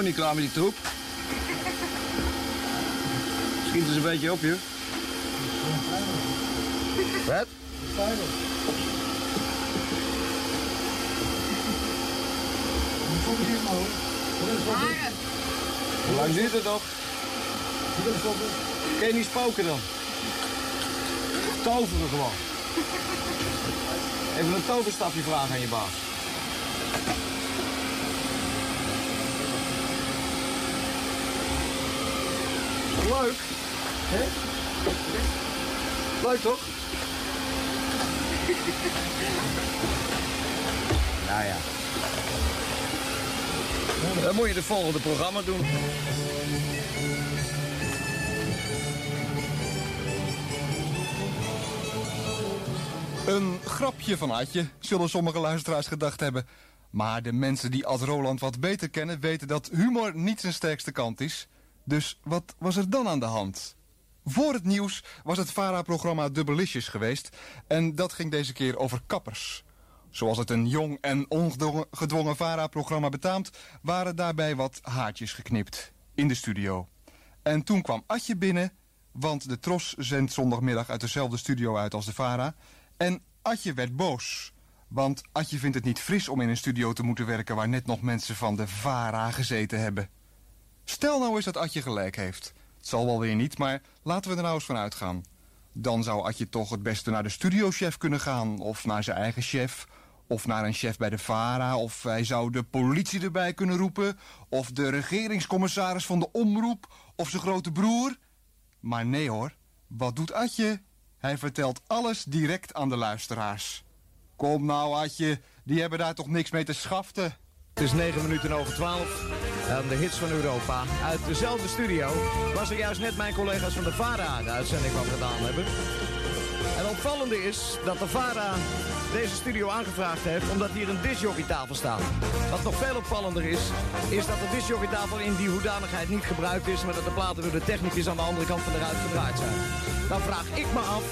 Nog niet klaar met die troep? Schiet eens een beetje op, je. Wat? Hoe lang duurt het nog? Kun je niet spoken dan? Toveren gewoon. Even een toverstafje vragen aan je baas. Leuk. Hè? Leuk toch? nou ja. Dan moet je het volgende programma doen. Een grapje van Adje, zullen sommige luisteraars gedacht hebben. Maar de mensen die Ad Roland wat beter kennen... weten dat humor niet zijn sterkste kant is. Dus wat was er dan aan de hand? Voor het nieuws was het VARA-programma Dubbelicious geweest... en dat ging deze keer over kappers. Zoals het een jong en ongedwongen VARA-programma betaamt... waren daarbij wat haartjes geknipt in de studio. En toen kwam Atje binnen, want de Tros zendt zondagmiddag... uit dezelfde studio uit als de VARA... en Atje werd boos... Want Atje vindt het niet fris om in een studio te moeten werken... waar net nog mensen van de VARA gezeten hebben. Stel nou eens dat Atje gelijk heeft. Het zal wel weer niet, maar laten we er nou eens van uitgaan. Dan zou Atje toch het beste naar de studiochef kunnen gaan... of naar zijn eigen chef, of naar een chef bij de VARA... of hij zou de politie erbij kunnen roepen... of de regeringscommissaris van de Omroep, of zijn grote broer. Maar nee hoor, wat doet Atje? Hij vertelt alles direct aan de luisteraars. Kom nou, Adje, die hebben daar toch niks mee te schaften. Het is 9 minuten over 12. En de hits van Europa. Uit dezelfde studio was er juist net mijn collega's van de VARA de uitzending van gedaan hebben. En opvallende is dat de VARA deze studio aangevraagd heeft omdat hier een disjockeytafel staat. Wat nog veel opvallender is, is dat de disjockeytafel in die hoedanigheid niet gebruikt is, maar dat de platen door de technicus aan de andere kant van de ruit gedraaid zijn. Dan vraag ik me af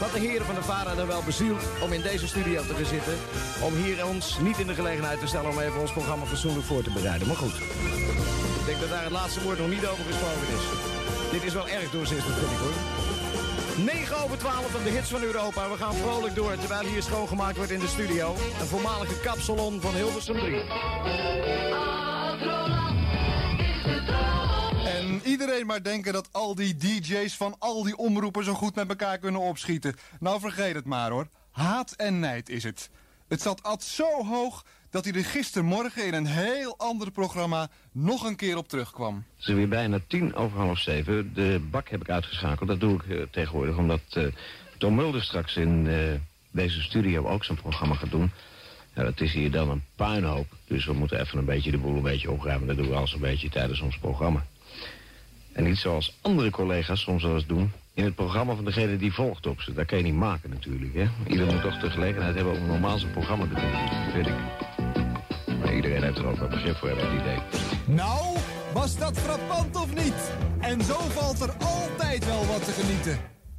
wat de heren van de VARA er wel bezielt om in deze studio te gaan zitten. Om hier ons niet in de gelegenheid te stellen om even ons programma fatsoenlijk voor te bereiden. Maar goed, ik denk dat daar het laatste woord nog niet over gesproken is. Dit is wel erg doorzichtig, vind ik hoor. 9 over 12 van de hits van Europa. We gaan vrolijk door terwijl hier schoongemaakt wordt in de studio. Een voormalige kapsalon van Hilversum 3. En iedereen maar denken dat al die DJ's van al die omroepen zo goed met elkaar kunnen opschieten. Nou, vergeet het maar hoor. Haat en nijd is het. Het zat Ad zo hoog dat hij er gistermorgen in een heel ander programma nog een keer op terugkwam. Het is weer bijna tien over half zeven. De bak heb ik uitgeschakeld. Dat doe ik uh, tegenwoordig omdat uh, Tom Mulder straks in uh, deze studio ook zijn programma gaat doen. Ja, het is hier dan een puinhoop. Dus we moeten even een beetje de boel een beetje opruimen. Dat doen we als een beetje tijdens ons programma. En niet zoals andere collega's soms wel eens doen... in het programma van degene die volgt op ze. Dat kan je niet maken natuurlijk, hè. Ieder moet toch de gelegenheid hebben om normaal zijn programma te doen. Dat weet ik. Maar iedereen heeft er ook wel begrip voor, heb ik het idee. Nou, was dat frappant of niet? En zo valt er altijd wel wat te genieten.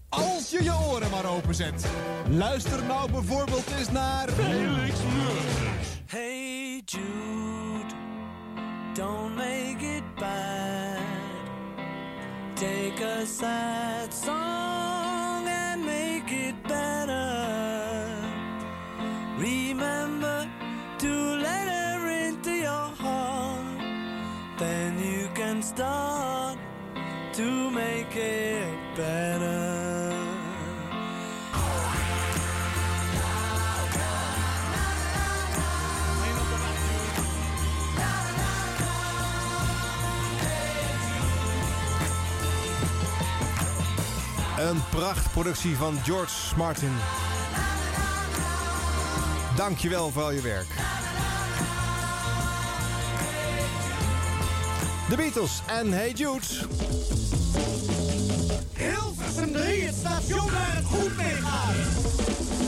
Als je je oren maar openzet. Luister nou bijvoorbeeld eens naar... Felix Murders. Hey Jude, don't make it bad. Take a sad song and make it better. Remember to let her into your heart. Then you can start to make it better. Een prachtproductie van George Martin. Dankjewel voor al je werk. De Beatles en Hey Jude. Hilversum 3, het station waar het goed mee gaat.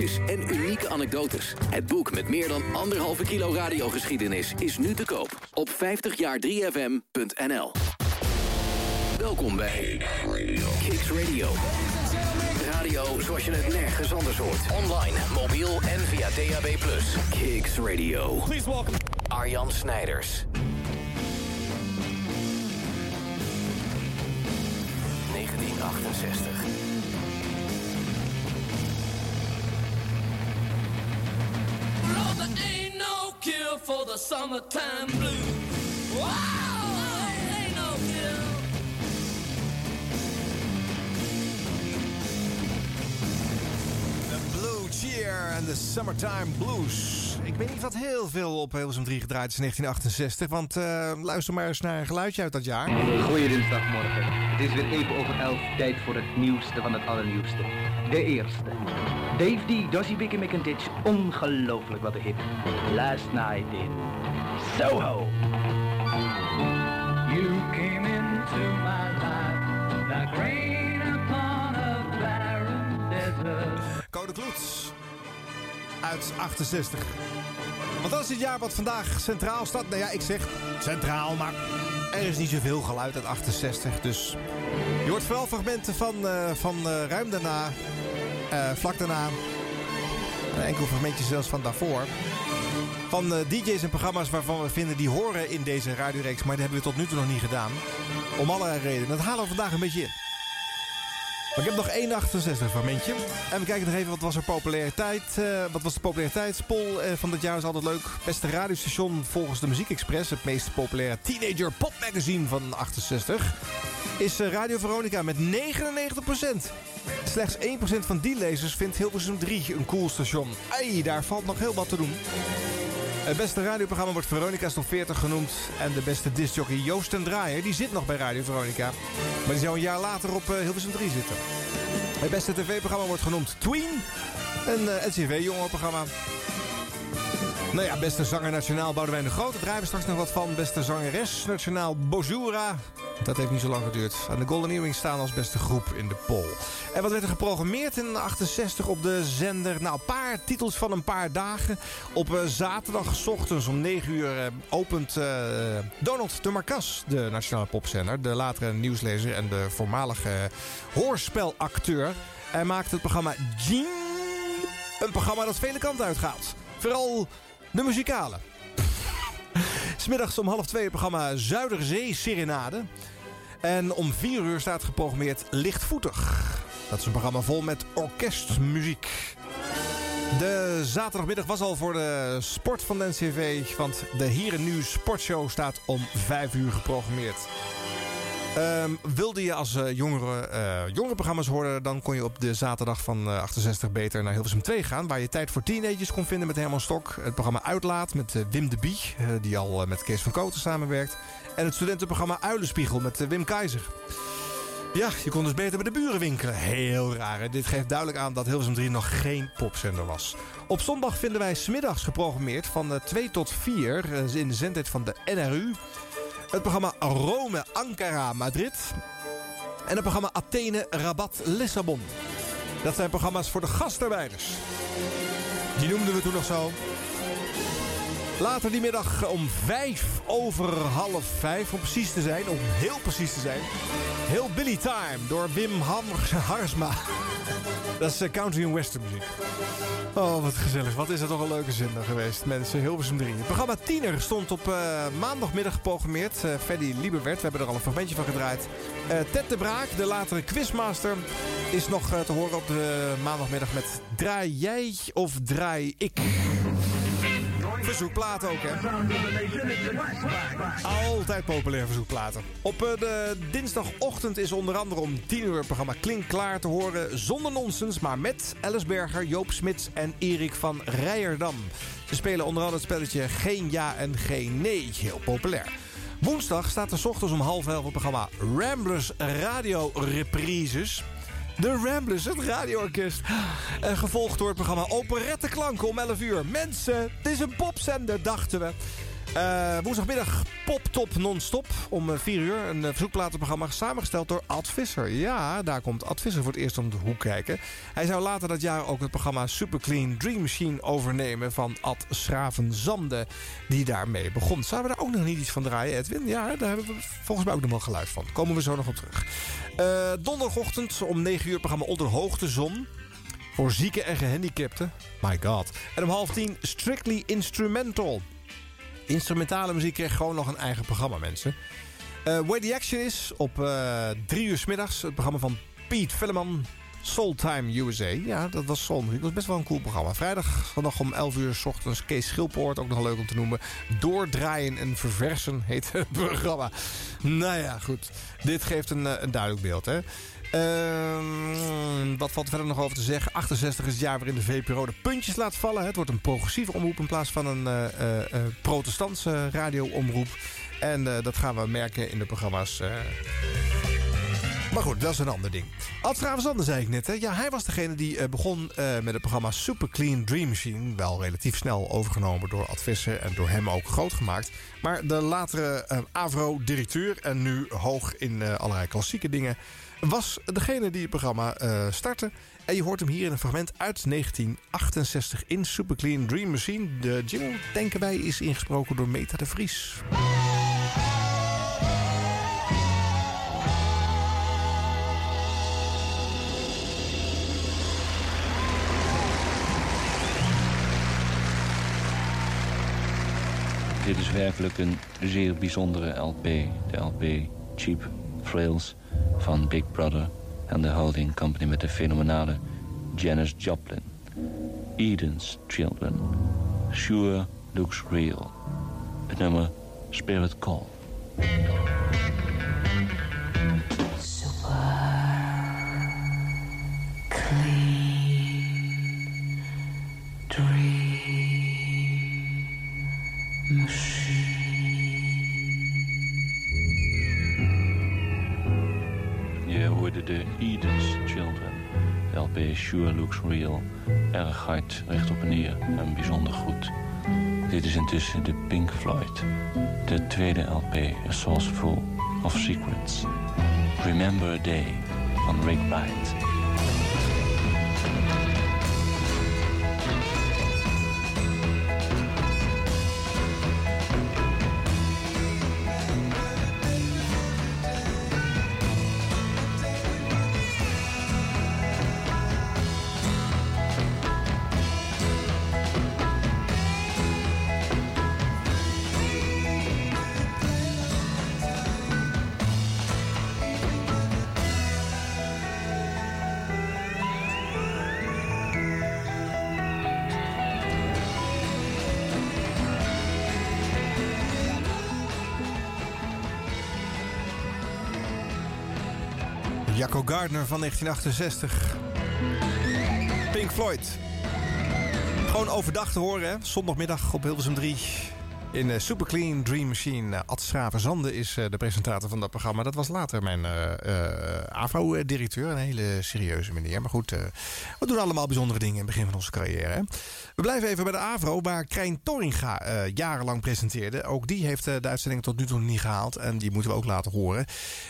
en unieke anekdotes. Het boek met meer dan anderhalve kilo radiogeschiedenis is nu te koop op 50jaar3fm.nl. Welkom bij Kicks Radio. Radio zoals je het nergens anders hoort. Online, mobiel en via DAB+. Kicks Radio. Please welcome Arjan Snijders. 1968. For the summertime blues. Cheer en de Summertime Blues. Ik weet niet wat heel veel op Hilversum 3 gedraaid is in 1968. Want eh, luister maar eens naar een geluidje uit dat jaar. Goeie dinsdagmorgen. Het is weer even over elf. Tijd voor het nieuwste van het allernieuwste. De eerste. Dave D. Dossie Bicky McIntitch. Ongelooflijk wat een hit. Last night in Soho. You came into my life like rain upon a barren desert. Code Kloets. Uit 68. Want dat is het jaar wat vandaag centraal staat. Nou ja, ik zeg centraal, maar er is niet zoveel geluid uit 68. Dus je hoort vooral fragmenten van, eh, van eh, ruim daarna, eh, vlak daarna. Een enkel fragmentje zelfs van daarvoor. Van DJ's en programma's waarvan we vinden die horen in deze radioreeks. Maar die hebben we tot nu toe nog niet gedaan. Om allerlei redenen. Dat halen we vandaag een beetje in. Maar ik heb nog één 68 fragmentje. En we kijken nog even wat was er populariteit. eh, wat was de populariteitspol eh, van dit jaar? is altijd leuk. Beste radiostation volgens de Muziek Express. Het meest populaire teenager pop magazine van 68. Is eh, Radio Veronica met 99%. Slechts 1% van die lezers vindt Hilversum 3 een cool station. Ei, daar valt nog heel wat te doen. Het beste radioprogramma wordt Veronica's Top 40 genoemd. En de beste discjockey Joost en Draaier, die zit nog bij Radio Veronica. Maar die zou een jaar later op eh, Hilversum 3 zitten. Het beste tv-programma wordt genoemd Tween. Een eh, NCV-jongerenprogramma. Nou ja, beste zanger nationaal Boudewijn de Groot. Daar draaien we straks nog wat van. Beste zangeres nationaal Bozura. Dat heeft niet zo lang geduurd. En de Golden Earrings staan als beste groep in de poll. En wat werd er geprogrammeerd in 68 op de zender? Nou, een paar titels van een paar dagen. Op eh, zaterdag 's ochtends om 9 uur eh, opent eh, Donald de Marcas de nationale popzender. De latere nieuwslezer en de voormalige hoorspelacteur. Hij maakt het programma Jean. Een programma dat vele kanten uitgaat. Vooral de muzikale. Smiddags om half twee het programma Zuiderzee Serenade. En om vier uur staat geprogrammeerd Lichtvoetig. Dat is een programma vol met orkestmuziek. De zaterdagmiddag was al voor de sport van de NCV. Want de Hier en Nu sportshow staat om vijf uur geprogrammeerd. Ehm, wilde je als eh, jongere, eh jongerenprogramma's horen... dan kon je op de zaterdag van eh, 68 beter naar Hilversum 2 gaan... waar je tijd voor teenagers kon vinden met Herman Stok. Het programma Uitlaat met eh, Wim de Bie... eh, die al eh, met Kees van Koten samenwerkt. En het studentenprogramma Uilenspiegel met eh, Wim Keizer. Ja, je kon dus beter bij de buren winkelen. Heel raar. hè? Dit geeft duidelijk aan dat Hilversum 3 nog geen popzender was. Op zondag vinden wij smiddags geprogrammeerd van eh, 2 tot 4... eh, in de zendtijd van de NRU... Het programma Rome, Ankara, Madrid. En het programma Athene, Rabat, Lissabon. Dat zijn programma's voor de gastarbeiders. Die noemden we toen nog zo. Later die middag om vijf over half vijf, om precies te zijn, om heel precies te zijn. Heel Billy Time door Wim Harsma. Dat is eh, country en western muziek. Oh, wat gezellig. Wat is dat toch een leuke zender geweest, mensen. Hilversum 3. Het programma Tiener stond op eh, maandagmiddag geprogrammeerd. Eh Freddy Lieberwert, we hebben er al een fragmentje van gedraaid. Ted de Braak, de latere quizmaster, is nog te horen op de maandagmiddag met Draai jij of draai ik? Verzoekplaat ook, hè? Altijd populair verzoekplaten. Op eh, de dinsdagochtend is onder andere om 10 uur het programma Klink Klaar te horen. Zonder nonsens, maar met Alice Berger, Joop Smits en Erik van Rijerdam. Ze spelen onder andere het spelletje Geen Ja en Geen Nee. Heel populair. Woensdag staat er ochtends om half elf het programma Ramblers Radio Reprises. De Ramblers, het radioorkest. En gevolgd door het programma Operette Klanken om 11 uur. Mensen, het is een popzender, dachten we. Eh, woensdagmiddag Pop Top Non-Stop om eh, 4 uur. Een eh, verzoekplatenprogramma samengesteld door Ad Visser. Ja, daar komt Ad Visser voor het eerst om de hoek kijken. Hij zou later dat jaar ook het programma Super Clean Dream Machine overnemen van Ad Schravenzande. Die daarmee begon. Zouden we daar ook nog niet iets van draaien, Edwin? Ja, daar hebben we volgens mij ook nog wel geluid van. Komen we zo nog op terug. Eh, donderdagochtend om 9 uur programma Onder Hoogte Zon. Voor zieken en gehandicapten. My god. En om half 10 Strictly Instrumental. Instrumentale muziek krijgt gewoon nog een eigen programma, mensen. Eh Where the Action is op eh drie uur 's middags. Het programma van Piet Velleman. Soul Time USA. Ja, dat was soulmuziek. Dat was best wel een cool programma. Vrijdag nog om 11 uur 's ochtends. Kees Schilpoort, ook nog leuk om te noemen. Doordraaien en verversen heet het programma. Nou ja, goed. Dit geeft een, eh, een duidelijk beeld, hè. Ehm, wat valt er verder nog over te zeggen? 68 is het jaar waarin de VPRO de puntjes laat vallen. Het wordt een progressieve omroep in plaats van een eh, eh, protestantse radioomroep. En dat gaan we merken in de programma's. Maar goed, dat is een ander ding. Ad Stravenzande zei ik net. Hè? Ja, hij was degene die begon met het programma Super Clean Dream Machine. Wel relatief snel overgenomen door Ad Visser en door hem ook groot gemaakt. Maar de latere Avro-directeur en nu hoog in allerlei klassieke dingen... was degene die het programma eh, startte. En je hoort hem hier in een fragment uit 1968 in Super Clean Dream Machine. De jingle, denken wij, is ingesproken door Meta de Vries. Dit is werkelijk een zeer bijzondere LP. De LP Cheap Thrills van Big Brother en de holding company met de fenomenale Janis Joplin. Eden's Children. Sure Looks Real. Het nummer Spirit Call. Je hoorde de Eden's Children. De LP Sure Looks Real. Erg hard, recht op en neer en bijzonder goed. Dit is intussen de Pink Floyd. De tweede LP, A Source Full of Secrets. Remember a Day van Rick Wright. Van 1968. Pink Floyd. Gewoon overdag te horen, hè? Zondagmiddag op Hilversum 3. In eh, Super Clean Dream Machine. Uh, Ad Schravenzande is eh, de presentator van dat programma. Dat was later mijn eh, AVRO-directeur. Een hele serieuze meneer. Maar goed, we doen allemaal bijzondere dingen in het begin van onze carrière. Hè? We blijven even bij de AVRO, waar Krijn Torringa jarenlang presenteerde. Ook die heeft de uitzending tot nu toe niet gehaald. En die moeten we ook laten horen.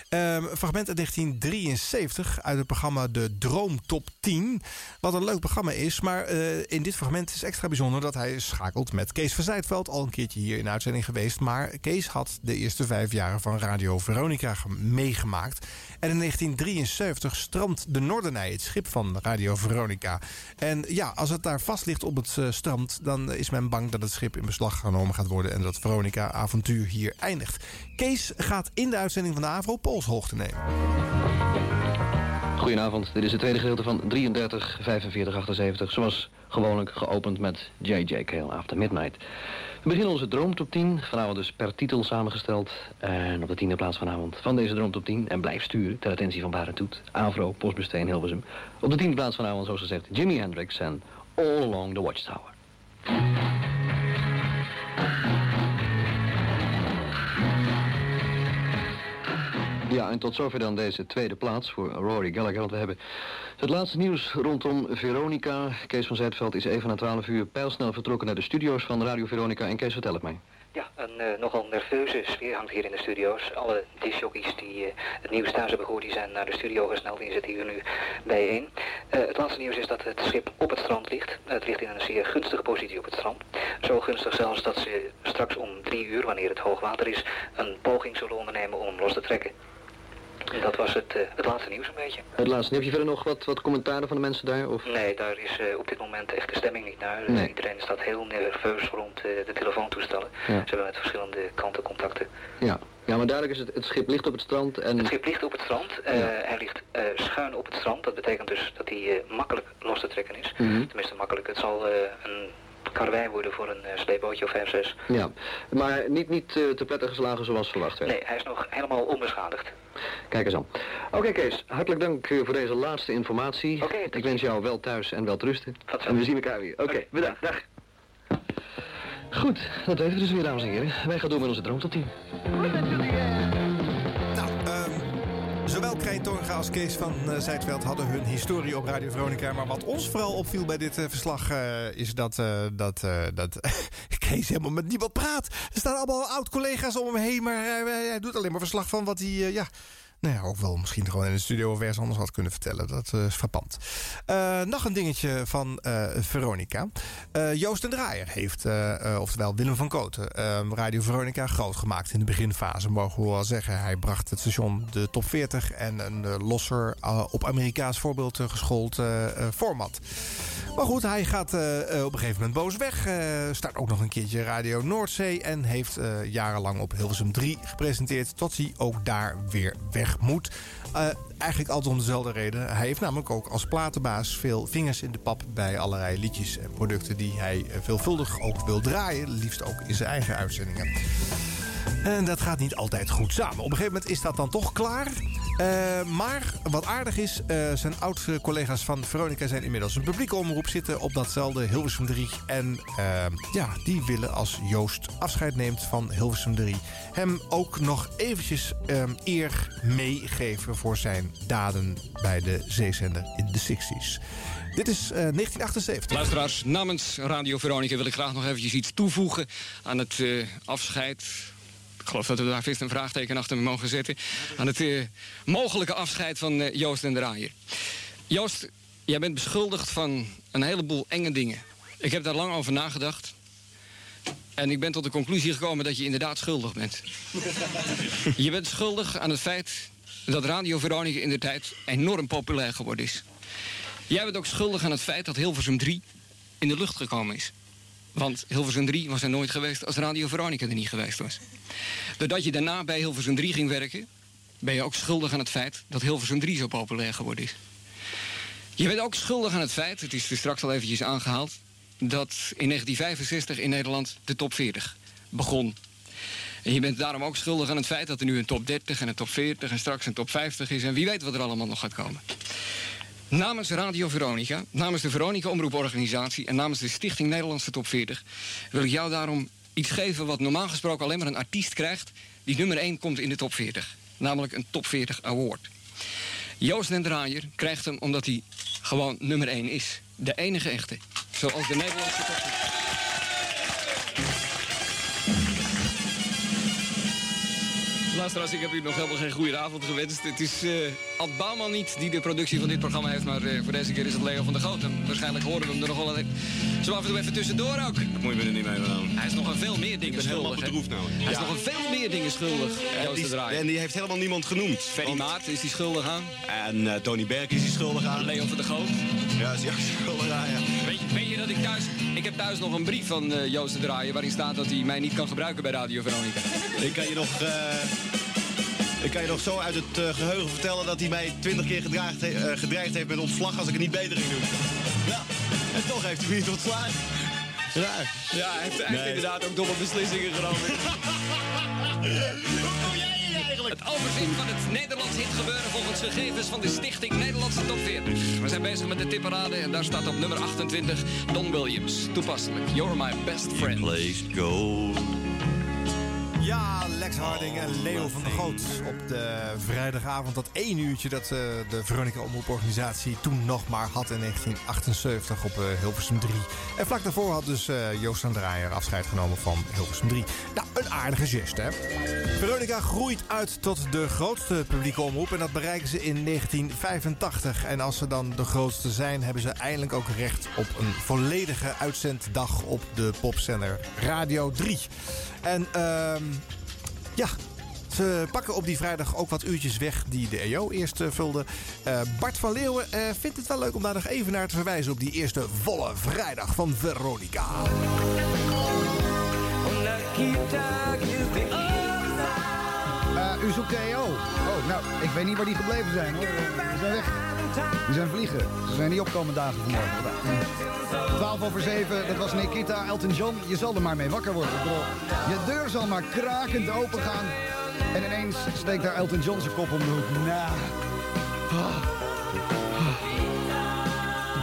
Ehm, fragment uit 1973 uit het programma De Droom Top 10. Wat een leuk programma is. Maar in dit fragment is extra bijzonder dat hij schakelt met Kees van. Al een keertje hier in de uitzending geweest. Maar Kees had de eerste vijf jaren van Radio Veronica ge- meegemaakt. En in 1973 strandt de Noordernij, het schip van Radio Veronica. En ja, als het daar vast ligt op het eh, strand... dan is men bang dat het schip in beslag genomen gaat worden... en dat Veronica-avontuur hier eindigt. Kees gaat in de uitzending van de AVRO polshoogte nemen. Goedenavond, dit is het tweede gedeelte van 33, 45, 78. Zoals gewoonlijk geopend met J.J. Kale After Midnight. We beginnen onze Droomtop 10, vanavond dus per titel samengesteld. En op de tiende plaats vanavond van deze Droomtop 10. En blijf sturen ter attentie van Barend Toet, Avro, Postbusteen, Hilversum. Op de tiende plaats vanavond, zoals gezegd, Jimi Hendrix en All Along the Watchtower. Ja, en tot zover dan deze tweede plaats voor Rory Gallagher. Want we hebben het laatste nieuws rondom Veronica. Kees van Zijtveld is even na 12 uur pijlsnel vertrokken naar de studio's van Radio Veronica. En Kees, vertel het mij. Ja, een eh, nogal nerveuze sfeer hangt hier in de studio's. Alle discjockeys die eh, het nieuws thuis hebben gehoord, die zijn naar de studio gesneld. Die zitten hier nu bijeen. Eh, het laatste nieuws is dat het schip op het strand ligt. het ligt in een zeer gunstige positie op het strand. Zo gunstig zelfs dat ze straks om drie uur, wanneer het hoogwater is, een poging zullen ondernemen om los te trekken. En Dat was het, eh, het laatste nieuws een beetje. Het laatste. Heb je verder nog wat, wat commentaren van de mensen daar? Of? Nee, daar is eh, op dit moment echt de stemming niet naar. Nee. Iedereen staat heel nerveus rond eh, de telefoontoestellen. Ja. Ze hebben met verschillende kanten contacten. Ja. ja, maar duidelijk is het, het schip ligt op het strand en... Het schip ligt op het strand. Ja. Hij ligt schuin op het strand. Dat betekent dus dat hij makkelijk los te trekken is. Mhm. Tenminste makkelijk. Het zal een karwei worden voor een eh, sleepbootje of 5, 6. Ja, maar niet, niet eh, te pletter geslagen zoals verwacht werd. Nee, hij is nog helemaal onbeschadigd. Kijk eens aan. Oké Kees, hartelijk dank eh, voor deze laatste informatie. Ik wens jou wel thuis en wel trusten. En we zien elkaar weer. Oké, bedankt. Dag. Goed, dat weten we dus weer, dames en heren. Wij gaan door met onze droom tot 10. Zowel Krijn als Kees van eh, Zijtveld hadden hun historie op Radio Veronica. Maar wat ons vooral opviel bij dit eh, verslag eh, is dat, dat, dat Kees helemaal met niemand praat. Er staan allemaal oud-collega's om hem heen, maar hij, doet alleen maar verslag van wat hij, ja... Nou ja, ook wel misschien gewoon in de studio of ergens anders had kunnen vertellen. Dat eh, is frappant. Eh, nog een dingetje van eh, Veronica. Joost en Draaier heeft, oftewel Willem van Kooten, eh, Radio Veronica groot gemaakt in de beginfase. Mogen we wel zeggen. Hij bracht het station de top 40 en een losser op Amerikaans voorbeeld geschoold format. Maar goed, hij gaat op een gegeven moment boos weg. start ook nog een keertje Radio Noordzee. En heeft jarenlang op Hilversum 3 gepresenteerd. Tot hij ook daar weer weg moet. Eh, eigenlijk altijd om dezelfde reden. Hij heeft namelijk ook als platenbaas veel vingers in de pap... bij allerlei liedjes en producten die hij eh, veelvuldig ook wil draaien. Liefst ook in zijn eigen uitzendingen. En dat gaat niet altijd goed samen. Op een gegeven moment is dat dan toch klaar. Eh, maar wat aardig is, eh, zijn oud-collega's van Veronica zijn inmiddels een publieke omroep zitten op datzelfde Hilversum 3. En eh, ja, die willen als Joost afscheid neemt van Hilversum 3 hem ook nog eventjes eer meegeven voor zijn daden bij de zeezender in de 60s. Dit is eh, 1978. Luisteraars, namens Radio Veronica wil ik graag nog eventjes iets toevoegen aan het afscheid. Geloof dat we daar vist een vraagteken achter mogen zetten. Aan het eh, mogelijke afscheid van eh, Joost en Draaier. Joost, jij bent beschuldigd van een heleboel enge dingen. Ik heb daar lang over nagedacht. En ik ben tot de conclusie gekomen dat je inderdaad schuldig bent. Je bent schuldig aan het feit dat Radio Veronica in de tijd enorm populair geworden is. Jij bent ook schuldig aan het feit dat Hilversum 3 in de lucht gekomen is. Want Hilversum 3 was er nooit geweest als Radio Veronica er niet geweest was. Doordat je daarna bij Hilversum 3 ging werken... ben je ook schuldig aan het feit dat Hilversum 3 zo populair geworden is. Je bent ook schuldig aan het feit, het is er straks al eventjes aangehaald... dat in 1965 in Nederland de top 40 begon. En je bent daarom ook schuldig aan het feit dat er nu een top 30 en een top 40... en straks een top 50 is en wie weet wat er allemaal nog gaat komen. Namens Radio Veronica, namens de Veronica Omroeporganisatie... en namens de Stichting Nederlandse Top 40... wil ik jou daarom iets geven wat normaal gesproken alleen maar een artiest krijgt... die nummer 1 komt in de top 40. Namelijk een top 40 award. Joost Draaier krijgt hem omdat hij gewoon nummer 1 is. De enige echte. Zoals de Nederlandse top 10. Luisteraars, ik heb u nog helemaal geen goede avond gewenst. Het is eh Ad Bouwman niet die de productie van dit programma heeft... maar eh, voor deze keer is het Leo van der Goten. Waarschijnlijk horen we hem er nog wel. Zo af en toe even tussendoor ook. Dat moet je me er niet mee aan. Hij is nog een veel meer dingen Ik ben helemaal schuldig. bedroefd nou. Hij is nog een veel meer dingen schuldig. En die, en die heeft helemaal niemand genoemd. Ferry Maat is die schuldig aan. En eh, Tony Berg is die schuldig aan. Leo van der Goot. Ja, is ook schuldig aan, ja. Weet je, weet je dat ik thuis... Ik heb thuis nog een brief van Joost de Draaier... waarin staat dat hij mij niet kan gebruiken bij Radio Veronica. Ik kan je nog... ik kan je nog zo uit het eh, geheugen vertellen dat hij mij twintig keer gedraagd eh, gedreigd heeft met ontslag als ik het niet beter ging doen. Ja, en toch heeft hij me niet ontslagen. Raar. Ja, hij heeft, Nee. inderdaad ook domme beslissingen genomen. Het overzien van het Nederlands hitgebeuren volgens gegevens van de Stichting Nederlandse Top 40. We zijn bezig met de tipparade en daar staat op nummer 28 Don Williams. Toepasselijk. You're my best friend. gold. Ja, Lex Harding en Leo van der Goot op de vrijdagavond. Dat één uurtje dat eh, de Veronica Omroeporganisatie toen nog maar had in 1978 op eh, Hilversum 3. En vlak daarvoor had dus eh, Joost van Draaier afscheid genomen van Hilversum 3. Nou, een aardige geste, hè? Veronica groeit uit tot de grootste publieke omroep en dat bereiken ze in 1985. En als ze dan de grootste zijn, hebben ze eindelijk ook recht op een volledige uitzenddag op de popzender Radio 3. En ehm ja, ze pakken op die vrijdag ook wat uurtjes weg die de EO eerst eh, vulde. Eh, Bart van Leeuwen eh, vindt het wel leuk om daar nog even naar te verwijzen op die eerste volle vrijdag van Veronica. Eh, u EO. Oh, nou, ik weet niet waar die gebleven zijn hoor. Ze zijn weg. Die zijn vliegen. Ze zijn niet opkomen dagen vanmorgen. 12 over 7, dat was Nikita, Elton John. Je zal er maar mee wakker worden. Je deur zal maar krakend open gaan. En ineens steekt daar Elton John zijn kop om de hoek. Ah.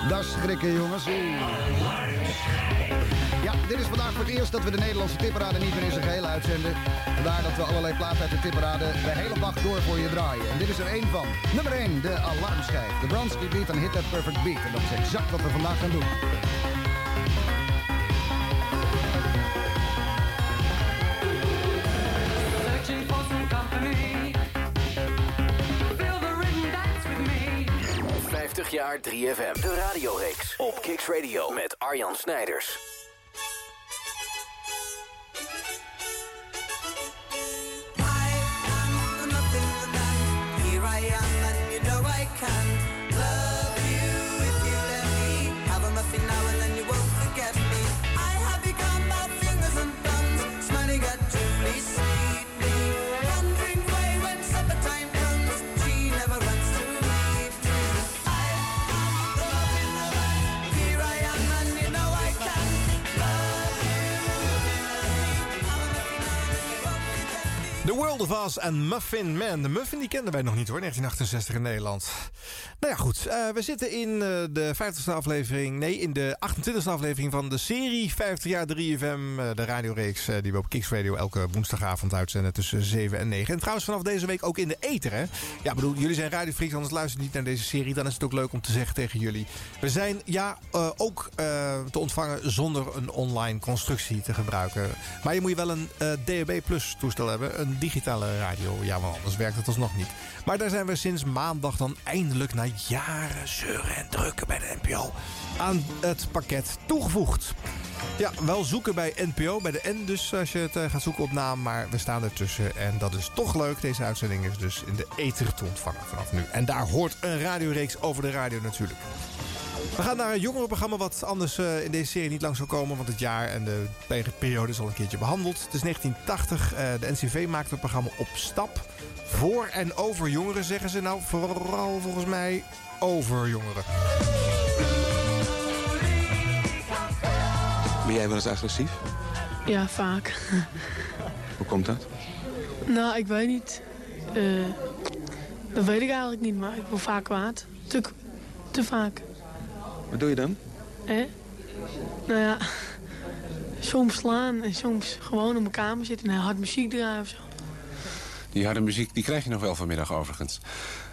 Dat is schrikken, jongens. Ja, dit is vandaag voor het eerst dat we de Nederlandse tipparade niet meer in zijn geheel uitzenden. Vandaar dat we allerlei platen uit de tipparade de hele dag door voor je draaien. En dit is er één van. Nummer 1, de alarmschijf. De Bronski Beat en Hit That Perfect Beat. En dat is exact wat we vandaag gaan doen. Searching for some company. Feel the rhythm dance with me. 50 jaar 3FM. De radioreeks op Kicks Radio met Arjan Snijders. World of Us en Muffin Man. De Muffin die kenden wij nog niet hoor, 1968 in Nederland. Nou ja, goed. eh, we zitten in eh, de 50ste aflevering... Nee, in de 28ste aflevering van de serie 50 jaar 3FM. eh, de radioreeks die we op Kicks Radio elke woensdagavond uitzenden tussen 7 en 9. En trouwens vanaf deze week ook in de ether, hè. Ja, bedoel, jullie zijn radiofreaks, anders luister je niet naar deze serie. Dan is het ook leuk om te zeggen tegen jullie. We zijn, ja, ook te ontvangen zonder een online constructie te gebruiken. Maar je moet je wel een DAB Plus toestel hebben. Een digitale radio. Ja, want anders werkt het alsnog niet. Maar daar zijn we sinds maandag dan eindelijk na jaren zeuren en drukken bij de NPO aan het pakket toegevoegd. Ja, wel zoeken bij NPO, bij de N dus als je het eh, gaat zoeken op naam. Maar we staan ertussen en dat is toch leuk. Deze uitzending is dus in de ether te ontvangen vanaf nu. En daar hoort een radioreeks over de radio natuurlijk. We gaan naar een jongerenprogramma wat anders eh, in deze serie niet lang zal komen. Want het jaar en de periode is al een keertje behandeld. Het is 1980. eh, de NCV maakte het programma Op Stap. Voor en over jongeren zeggen ze nou vooral volgens mij over jongeren. Ben jij wel eens agressief? Ja, vaak. Hoe komt dat? nou, ik weet niet. Eh, dat weet ik eigenlijk niet, maar ik word vaak kwaad. Te, te vaak. Wat doe je dan? Hè? Nou ja, soms slaan en soms gewoon op mijn kamer zitten en hard muziek draaien of zo. Die harde muziek die krijg je nog wel vanmiddag overigens.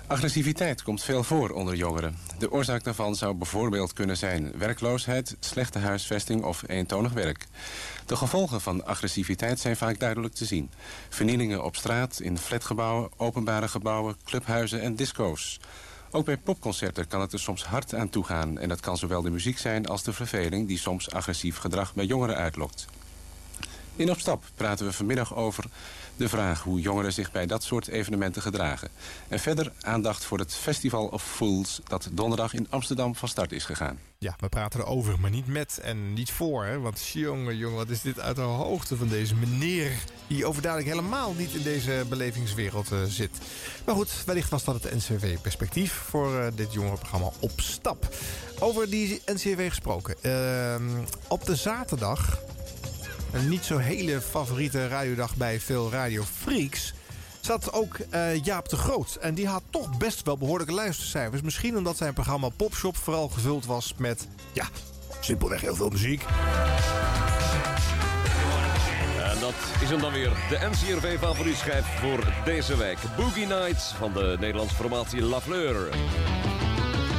Agressiviteit komt veel voor onder jongeren. De oorzaak daarvan zou bijvoorbeeld kunnen zijn werkloosheid, slechte huisvesting of eentonig werk. De gevolgen van agressiviteit zijn vaak duidelijk te zien. Vernielingen op straat, in flatgebouwen, openbare gebouwen, clubhuizen en disco's. Ook bij popconcerten kan het er soms hard aan toegaan... en dat kan zowel de muziek zijn als de verveling... die soms agressief gedrag bij jongeren uitlokt. In Op Stap praten we vanmiddag over de vraag hoe jongeren zich bij dat soort evenementen gedragen. En verder aandacht voor het Festival of Fools dat donderdag in Amsterdam van start is gegaan. Ja, we praten erover, maar niet met en niet voor. Want jongen, jongen, wat is dit uit de hoogte van deze meneer... die overduidelijk helemaal niet in deze belevingswereld uh, zit. Maar goed, wellicht was dat het NCV-perspectief... voor uh, dit jongerenprogramma Op Stap. Over die NCV gesproken. Uh, op de zaterdag een niet zo hele favoriete radiodag bij veel radiofreaks... zat ook uh, Jaap de Groot. En die had toch best wel behoorlijke luistercijfers. Misschien omdat zijn programma Popshop vooral gevuld was met... ja, simpelweg heel veel muziek. En dat is hem dan weer. De NCRV favorietschijf voor deze week. Boogie Nights van de Nederlandse formatie La Fleur.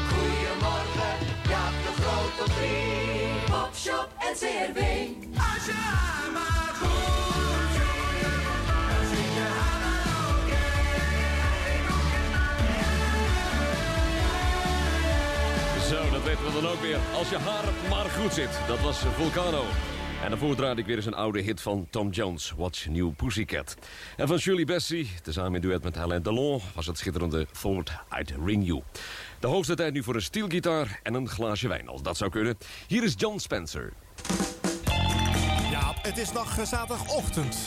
Goedemorgen, Jaap de Groot op drie. Popshop NCRV. Zo, dat weten we dan ook weer. Als je haar maar goed zit. Dat was Vulcano. En daarvoor draaide ik weer eens een oude hit van Tom Jones, Watch New Pussycat. En van Shirley Bassey, tezamen in duet met Alain Delon, was het schitterende Thought I'd Ring You. De hoogste tijd nu voor een steelgitaar en een glaasje wijn, als dat zou kunnen. Hier is John Spencer. Ja, het is nog eh, zaterdagochtend.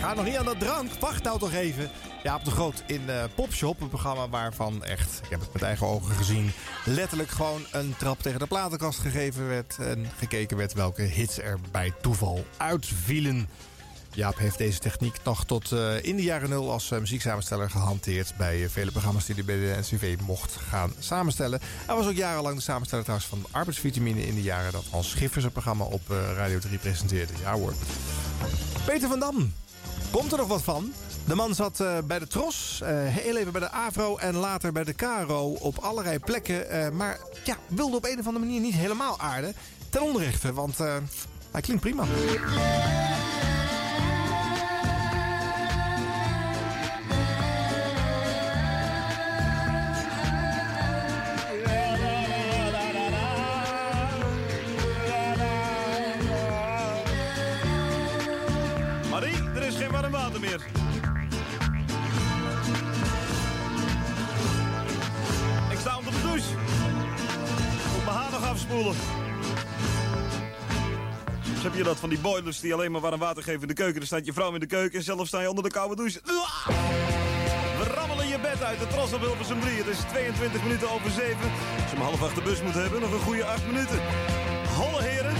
Ga nog niet aan de drank. Wacht nou toch even. Jaap de Groot in uh, Popshop. Een programma waarvan echt, ik heb het met eigen ogen gezien... letterlijk gewoon een trap tegen de platenkast gegeven werd... en gekeken werd welke hits er bij toeval uitvielen. Jaap heeft deze techniek nog tot uh, in de jaren nul als uh, muzieksamensteller gehanteerd... bij uh, vele programma's die hij bij de NCV mocht gaan samenstellen. Hij was ook jarenlang de samensteller trouwens van Arbeidsvitamine... in de jaren dat Hans Schiffers het programma op Radio 3 presenteerde. Ja hoor. Peter van Dam. Komt er nog wat van? De man zat bij de Tros, heel even bij de Avro en later bij de Caro op allerlei plekken. Maar ja, wilde op een of andere manier niet helemaal aarden. Ten onrechte, want hij klinkt prima. Nog afspoelen. Dus heb je dat van die boilers die alleen maar warm water geven in de keuken. Dan staat je vrouw in de keuken en zelf sta je onder de koude douche. We rammelen je bed uit. De tros op Hilversum 3. Het is 22 minuten over 7. Als je om half acht de bus moet hebben, nog een goede 8 minuten. Holle heren.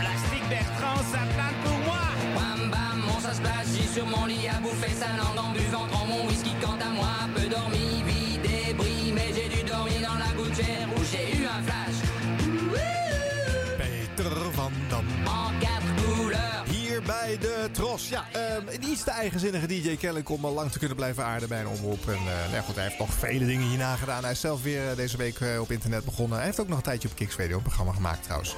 Plastique Bertrand, ça plane pour moi. Wham bam, mon ça se sur mon lit à bouffer sa langue en buvant trop mon whisky. Quant à moi, peu dormi, vie débris, mais j'ai dû dormir dans la gouttière où j'ai eu bij de Tros. Ja, um, een iets te eigenzinnige DJ kennelijk om al lang te kunnen blijven aarden bij een omroep. En uh, goed, hij heeft nog vele dingen hierna gedaan. Hij is zelf weer uh, deze week uh, op internet begonnen. Hij heeft ook nog een tijdje op Kicks Radio een programma gemaakt trouwens.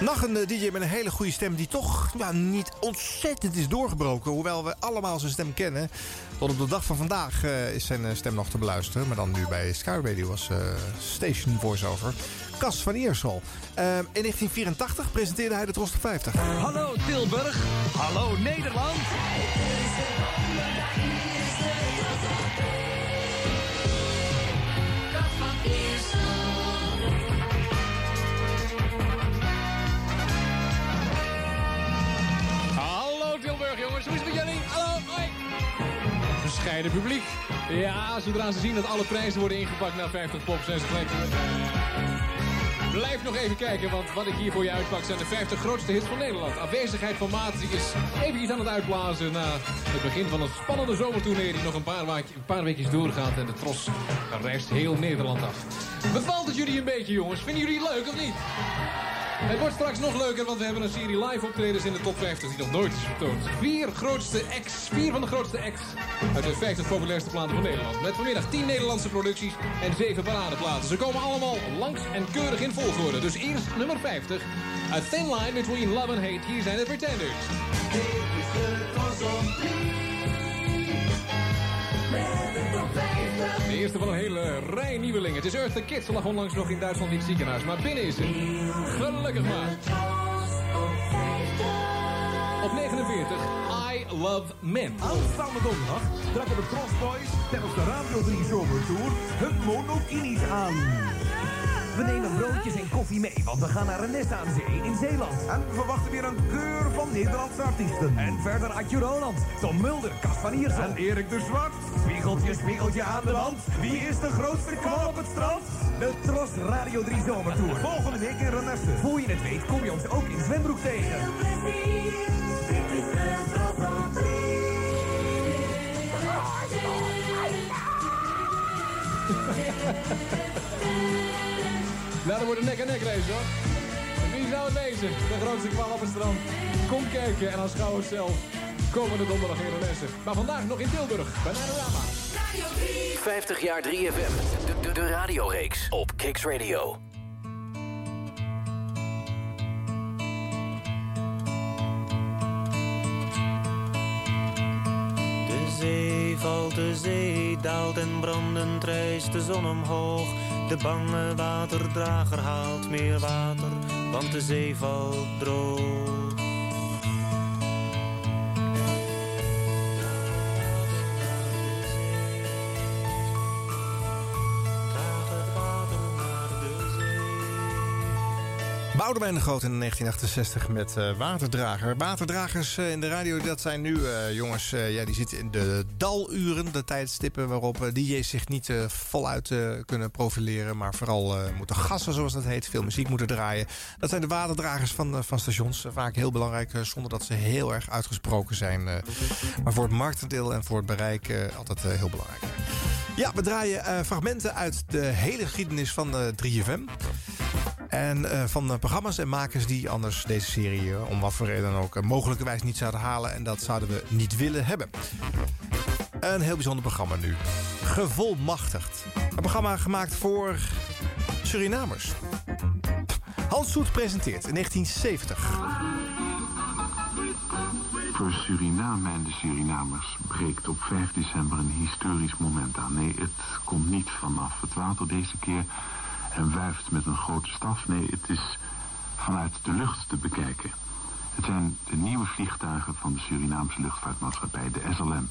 Nog een DJ met een hele goede stem die toch ja, niet ontzettend is doorgebroken. Hoewel we allemaal zijn stem kennen. Tot op de dag van vandaag is zijn stem nog te beluisteren. Maar dan nu bij Sky Radio als station voiceover. Cas van Iersel. Uh, in 1984 presenteerde hij de Tros 50. Hallo Tilburg. Hallo Nederland. Hallo Tilburg jongens, hoe is het met jullie? Hallo, hoi. Bescheiden publiek. Ja, zodra ze zien dat alle prijzen worden ingepakt naar 50 pop, zijn ze gelijk Blijf nog even kijken, want wat ik hier voor je uitpak zijn de 50 grootste hits van Nederland. Afwezigheid van Maat is even iets aan het uitblazen na het begin van een spannende zomertournee die nog een paar, een paar weekjes doorgaat. En de tros reist heel Nederland af. Bevalt het jullie een beetje jongens? Vinden jullie het leuk of niet? Het wordt straks nog leuker, want we hebben een serie live optredens in de top 50 die nog nooit is vertoond. Vier, grootste acts, vier van de grootste acts uit de 50 populairste platen van Nederland. Met vanmiddag 10 Nederlandse producties en 7 paradeplaten. Ze komen allemaal langs en keurig in volgorde. Dus eerst nummer 50. A Thin Line Between Love and Hate. Hier zijn de Pretenders. Eerste van een hele rij nieuwelingen. Het is Earth the Kids. Ze onlangs nog in Duitsland in ziekenhuis. Maar binnen is ze. Gelukkig maar. Op 49, I Love Men. Aanstaande donderdag trekken de Cross Boys tijdens de Radio 3 Zomertour hun monokinis aan. We nemen broodjes en koffie mee, want we gaan naar Renessa aan Zee in Zeeland. En we verwachten weer een keur van Nederlandse artiesten. En verder Adje Roland, Tom Mulder, Cas van Iersel. En Erik de Zwart. Spiegeltje, spiegeltje aan de wand. Wie is de grootste kwal op het strand? De Tros Radio 3 Zomertour. Volgende week in Renesse. Voor je het weet kom je ons ook in zwembroek tegen. Nou, dat wordt een nek-en-nek race, hoor. Wie zou het wezen? De grootste kwal op het strand. Kom kijken en aanschouw het zelf. Komende donderdag in Renesse. Maar vandaag nog in Tilburg, bij Panorama. 50 jaar 3FM. De, de, de radioreeks op Kicks Radio. Zee valt, de zee daalt en brandend rijst de zon omhoog. De bange waterdrager haalt meer water, want de zee valt droog. Boudewijn de Groot in 1968 met eh, Waterdrager. Waterdragers eh, in de radio, dat zijn nu eh, jongens... ja, die zitten in de daluren, de tijdstippen... waarop DJ's zich niet voluit kunnen profileren... maar vooral moeten gassen, zoals dat heet. Veel muziek moeten draaien. Dat zijn de waterdragers van, van stations. Vaak heel belangrijk, zonder dat ze heel erg uitgesproken zijn. maar voor het marktendeel en voor het bereik altijd heel belangrijk. Ja, we draaien fragmenten uit de hele geschiedenis van eh, 3FM. En eh, van de programma's en makers die anders deze serie, eh, om wat voor reden dan ook, eh, mogelijkerwijs niet zouden halen. En dat zouden we niet willen hebben. Een heel bijzonder programma nu. Gevolmachtigd. Een programma gemaakt voor Surinamers. Hans Soet presenteert in 1970. Voor Suriname en de Surinamers breekt op 5 december een historisch moment aan. Nee, het komt niet vanaf het water deze keer en wuift met een grote staf. Nee, het is vanuit de lucht te bekijken. Het zijn de nieuwe vliegtuigen van de Surinaamse luchtvaartmaatschappij, de SLM...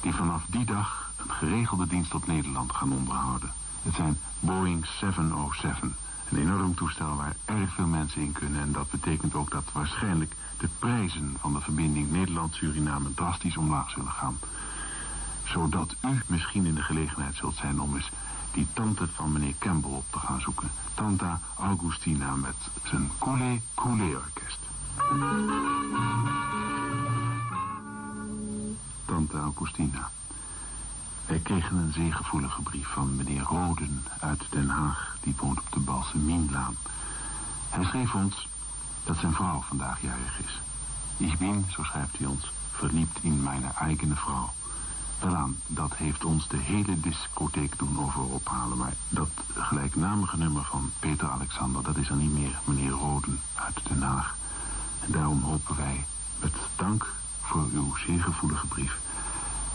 die vanaf die dag een geregelde dienst op Nederland gaan onderhouden. Het zijn Boeing 707. Een enorm toestel waar erg veel mensen in kunnen. En dat betekent ook dat waarschijnlijk de prijzen van de verbinding Nederland-Suriname drastisch omlaag zullen gaan. Zodat u misschien in de gelegenheid zult zijn om eens die tante van meneer Campbell op te gaan zoeken. Tanta Augustina met zijn Coulé Coulé orkest. Tante Augustina. Wij kregen een zeer gevoelige brief van meneer Roden uit Den Haag. Die woont op de Balsemienlaan. Hij schreef ons dat zijn vrouw vandaag jarig is. Ik ben, zo schrijft hij ons, verliefd in mijn eigen vrouw. Daaraan, dat heeft ons de hele discotheek doen over ophalen. Maar dat gelijknamige nummer van Peter Alexander, dat is er niet meer meneer Roden uit Den Haag. En daarom hopen wij, met dank voor uw zeer gevoelige brief,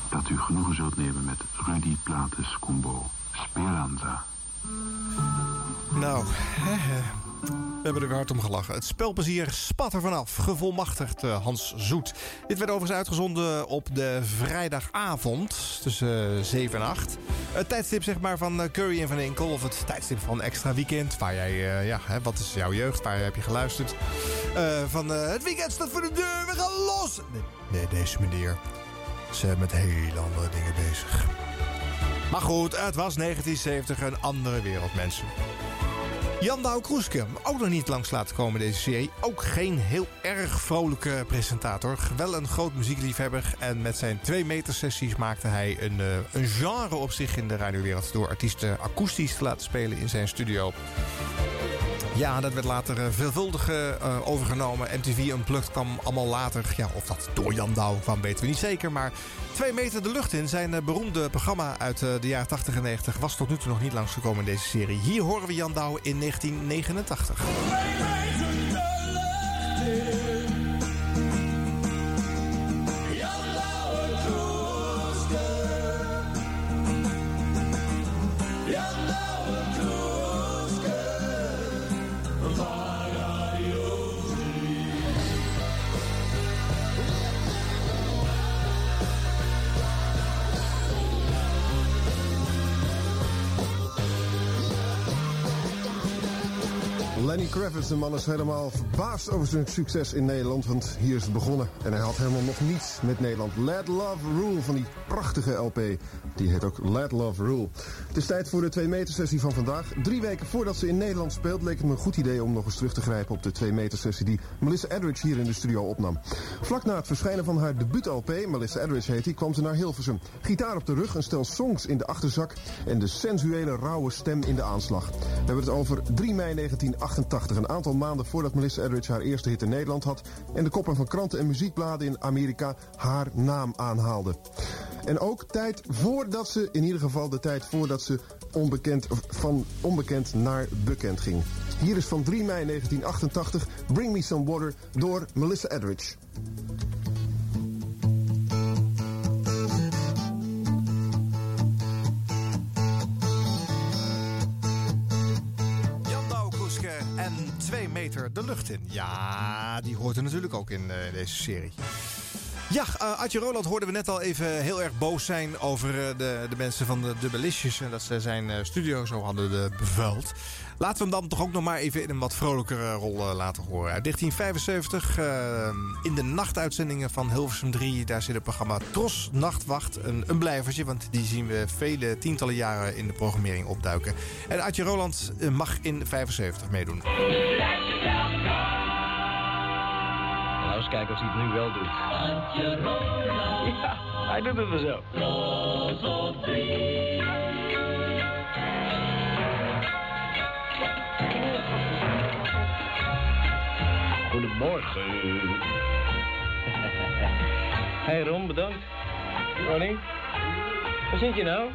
dat u genoegen zult nemen met Rudy Plates Combo Speranza. Nou, hè. We hebben er weer hard om gelachen. Het spelplezier spat er vanaf. Gevolmachtigd eh, Hans Zoet. Dit werd overigens uitgezonden op de vrijdagavond tussen 7 en 8. Het tijdstip zeg maar, van eh, Curry en Van Enkel. Of het tijdstip van Extra Weekend. Waar jij, eh, ja, wat is jouw jeugd? Waar heb je geluisterd? Eh, van eh, het weekend staat voor de deur, we gaan los! Nee, nee, deze meneer is eh, met hele andere dingen bezig. Maar goed, het was 1970 een andere wereld, mensen. Jan Douw Kroeske, ook nog niet langs laten komen deze serie. Ook geen heel erg vrolijke presentator. Wel een groot muziekliefhebber. En met zijn 2 meter sessies maakte hij een, eh, een genre op zich in de radiowereld... door artiesten akoestisch te laten spelen in zijn studio. Ja, dat werd later eh, veelvuldig eh, overgenomen. MTV Unplugged kwam allemaal later. Ja, of dat door Jan Douw kwam, weten we niet zeker. Maar 2 meter de lucht in, zijn eh, beroemde programma uit eh, de jaren 80 en 90... was tot nu toe nog niet langsgekomen in deze serie. Hier horen we Jan Douw in 1989. Kravitz, de man is helemaal verbaasd over zijn succes in Nederland. Want hier is het begonnen. En hij had helemaal nog niets met Nederland. Let Love Rule van die prachtige LP. Die heet ook Let Love Rule. Het is tijd voor de 2 meter sessie van vandaag. Drie weken voordat ze in Nederland speelt leek het me een goed idee om nog eens terug te grijpen op de 2 meter sessie die Melissa Edridge hier in de studio opnam. Vlak na het verschijnen van haar debuut LP, Melissa Edridge heet die, kwam ze naar Hilversum. Gitaar op de rug, een stel songs in de achterzak en de sensuele rauwe stem in de aanslag. We hebben het over 3 mei 1988, een aantal maanden voordat Melissa Edridge haar eerste hit in Nederland had en de koppen van kranten en muziekbladen in Amerika haar naam aanhaalden. En ook tijd voordat ze, in ieder geval de tijd voordat ze onbekend, van onbekend naar bekend ging. Hier is van 3 mei 1988 Bring Me Some Water door Melissa Edridge. 2 meter de lucht in. Ja, die hoort er natuurlijk ook in eh, deze serie. Ja, uh, Adje Roland hoorden we net al even heel erg boos zijn over uh, de, de mensen van de Dubbelistjes. En dat ze zijn studio zo hadden bevuild. Laten we hem dan toch ook nog maar even in een wat vrolijkere rol laten horen. Uit 1975, in de nachtuitzendingen van Hilversum 3, daar zit het programma Tros Nachtwacht. Een, een blijvertje, want die zien we vele tientallen jaren in de programmering opduiken. En Adje Roland mag in 75 meedoen. Nou, eens kijken of hij het nu wel doet. Ja, hij doet het wel zo. Goedemorgen. Hey Ron, bedankt. Ronnie, waar zit je nou?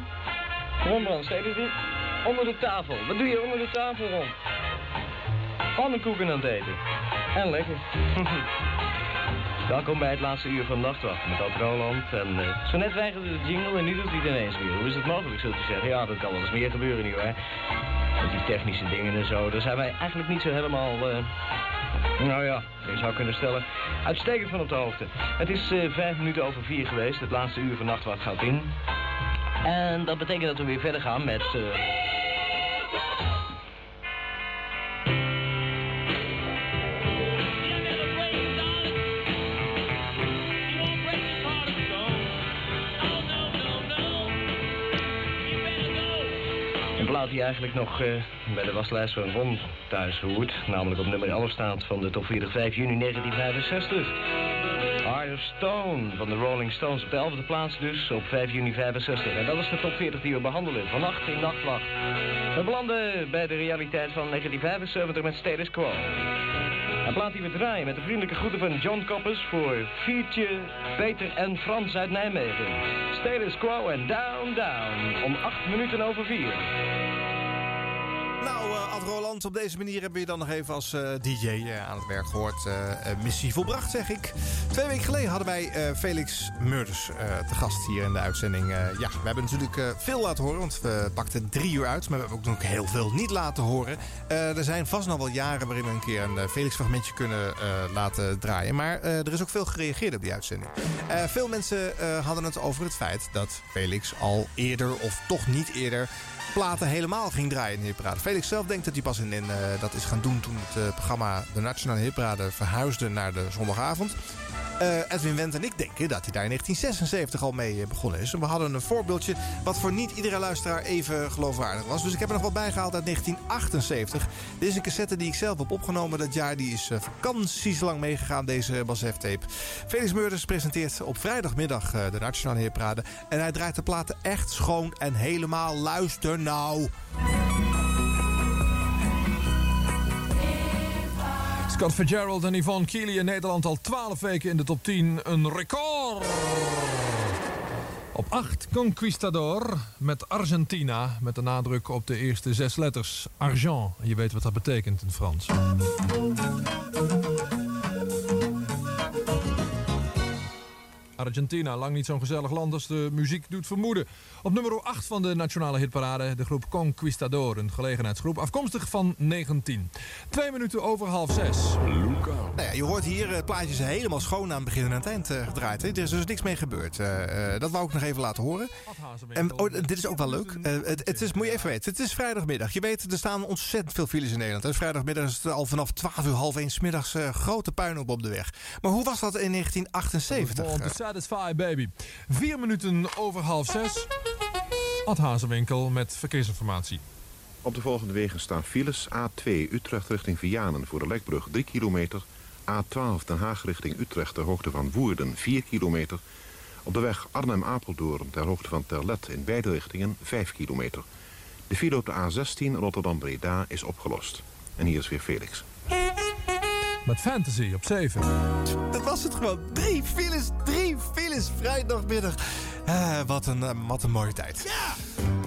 Ron Brandstede zit onder de tafel. Wat doe je onder de tafel, Ron? Pannenkoeken aan het eten. En lekker. Welkom bij het laatste uur van Nachtwacht met Ad Roland. En uh, zo net weigerde de jingle en nu doet hij het ineens weer. Hoe is het mogelijk, zult u zeggen? Ja, dat kan wel eens meer gebeuren nu, hè. Met die technische dingen en zo. Daar zijn wij eigenlijk niet zo helemaal... Uh, nou ja, je zou kunnen stellen, uitstekend van op de hoogte. Het is uh, vijf minuten over vier geweest. Het laatste uur van Nachtwacht gaat in. En dat betekent dat we weer verder gaan met... die eigenlijk nog uh, bij de waslijst van Ron thuis hoort. Namelijk op nummer 11 staat van de top 40 5 juni 1965. Higher Stone van de Rolling Stones op de 11e plaats dus op 5 juni 65. En dat is de top 40 die we behandelen vannacht in Nachtwacht. We belanden bij de realiteit van 1975 met Status Quo. Een plaat die we draaien met de vriendelijke groeten van John Coppers voor Fietje, Peter en Frans uit Nijmegen. Status Quo en Down Down om 8 minuten over 4. Nou, uh, Ad Roland, op deze manier hebben we je dan nog even als uh, DJ uh, aan het werk gehoord. missie volbracht, zeg ik. Twee weken geleden hadden wij Felix Murders te gast hier in de uitzending. ja, we hebben natuurlijk veel laten horen, want we pakten drie uur uit. Maar we hebben ook heel veel niet laten horen. er zijn vast nog wel jaren waarin we een keer een Felix-fragmentje kunnen laten draaien. Maar er is ook veel gereageerd op die uitzending. veel mensen hadden het over het feit dat Felix al eerder, of toch niet eerder platen helemaal ging draaien in de hitparade. Felix zelf denkt dat hij pas in, in uh, dat is gaan doen toen het uh, programma de Nationale Hitparade verhuisde naar de zondagavond. Uh, Edwin Wendt en ik denken dat hij daar in 1976 al mee begonnen is. We hadden een voorbeeldje wat voor niet iedere luisteraar even geloofwaardig was. Dus ik heb er nog wat bijgehaald uit 1978. Dit is een cassette die ik zelf heb opgenomen dat jaar. Die is vakantieslang meegegaan, deze Basf tape. Felix Meurders presenteert op vrijdagmiddag de Nationale Hitparade. En hij draait de platen echt schoon en helemaal luister nou. Scott Fitzgerald en Yvonne Keely in Nederland al 12 weken in de top 10. Een record! Op 8 Conquistador met Argentina. Met de nadruk op de eerste zes letters. Argent. En je weet wat dat betekent in Frans. Argentina, lang niet zo'n gezellig land als de muziek doet vermoeden. Op nummer 8 van de nationale hitparade de groep Conquistador, een gelegenheidsgroep, afkomstig van 19. Twee minuten over half zes. Luca. Nou ja, je hoort hier, het plaatje is helemaal schoon aan het begin en aan het eind eh, gedraaid. Hè. Er is dus niks mee gebeurd. Eh, eh, dat wou ik nog even laten horen. En oh, dit is ook wel leuk. Eh, het, het is, moet je even weten, het is vrijdagmiddag. Je weet, er staan ontzettend veel files in Nederland. hè. Vrijdagmiddag is het al vanaf 12 uur, half 1 's middags eh, grote puinhoop op de weg. Maar hoe was dat in 1978? Satisfy Baby. Vier minuten over half zes. Ad Hazewinkel met verkeersinformatie. Op de volgende wegen staan files. A2 Utrecht richting Vianen voor de Lekbrug 3 kilometer. A12 Den Haag richting Utrecht ter hoogte van Woerden 4 kilometer. Op de weg Arnhem-Apeldoorn ter hoogte van Terlet in beide richtingen 5 kilometer. De file op de A16 Rotterdam-Breda is opgelost. En hier is weer Felix. Met Fantasy op 7. Dat was het gewoon. Drie files, drie files vrijdagmiddag. Eh, wat, een, eh, wat een mooie tijd. Ja!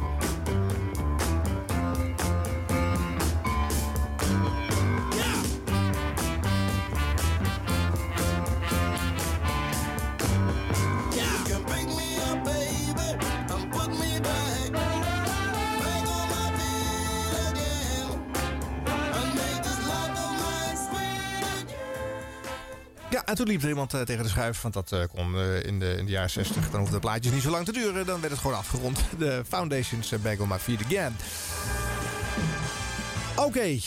En toen liep er iemand eh, tegen de schuif, want dat eh, kon eh, in, de, in de jaren 60. Dan hoefden de plaatjes niet zo lang te duren, dan werd het gewoon afgerond. De Foundations uh, Bag on My Feet Again. Oké,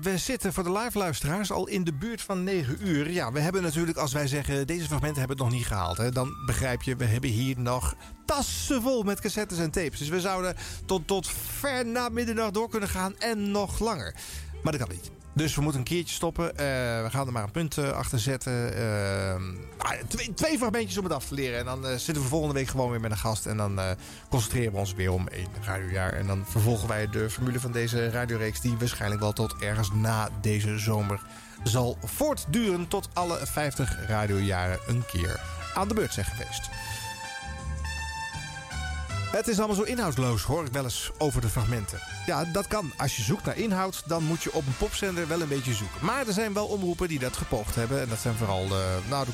we zitten voor de live luisteraars al in de buurt van 9 uur. Ja, we hebben natuurlijk, als wij zeggen, deze fragmenten hebben het nog niet gehaald. Hè, dan begrijp je, we hebben hier nog tassen vol met cassettes en tapes. Dus we zouden tot, tot ver na middernacht door kunnen gaan en nog langer. Maar dat kan niet. Dus we moeten een keertje stoppen. Eh, we gaan er maar een punt eh, achter zetten. Eh, ah, twee, twee fragmentjes om het af te leren. En dan zitten we volgende week gewoon weer met een gast. En dan concentreren we ons weer om één radiojaar. En dan vervolgen wij de formule van deze radioreeks... die waarschijnlijk wel tot ergens na deze zomer zal voortduren... tot alle 50 radiojaren een keer aan de beurt zijn geweest. Het is allemaal zo inhoudsloos, hoor ik wel eens over de fragmenten. Ja, dat kan. Als je zoekt naar inhoud, dan moet je op een popzender wel een beetje zoeken. Maar er zijn wel omroepen die dat gepoogd hebben. En dat zijn vooral de, nou, de,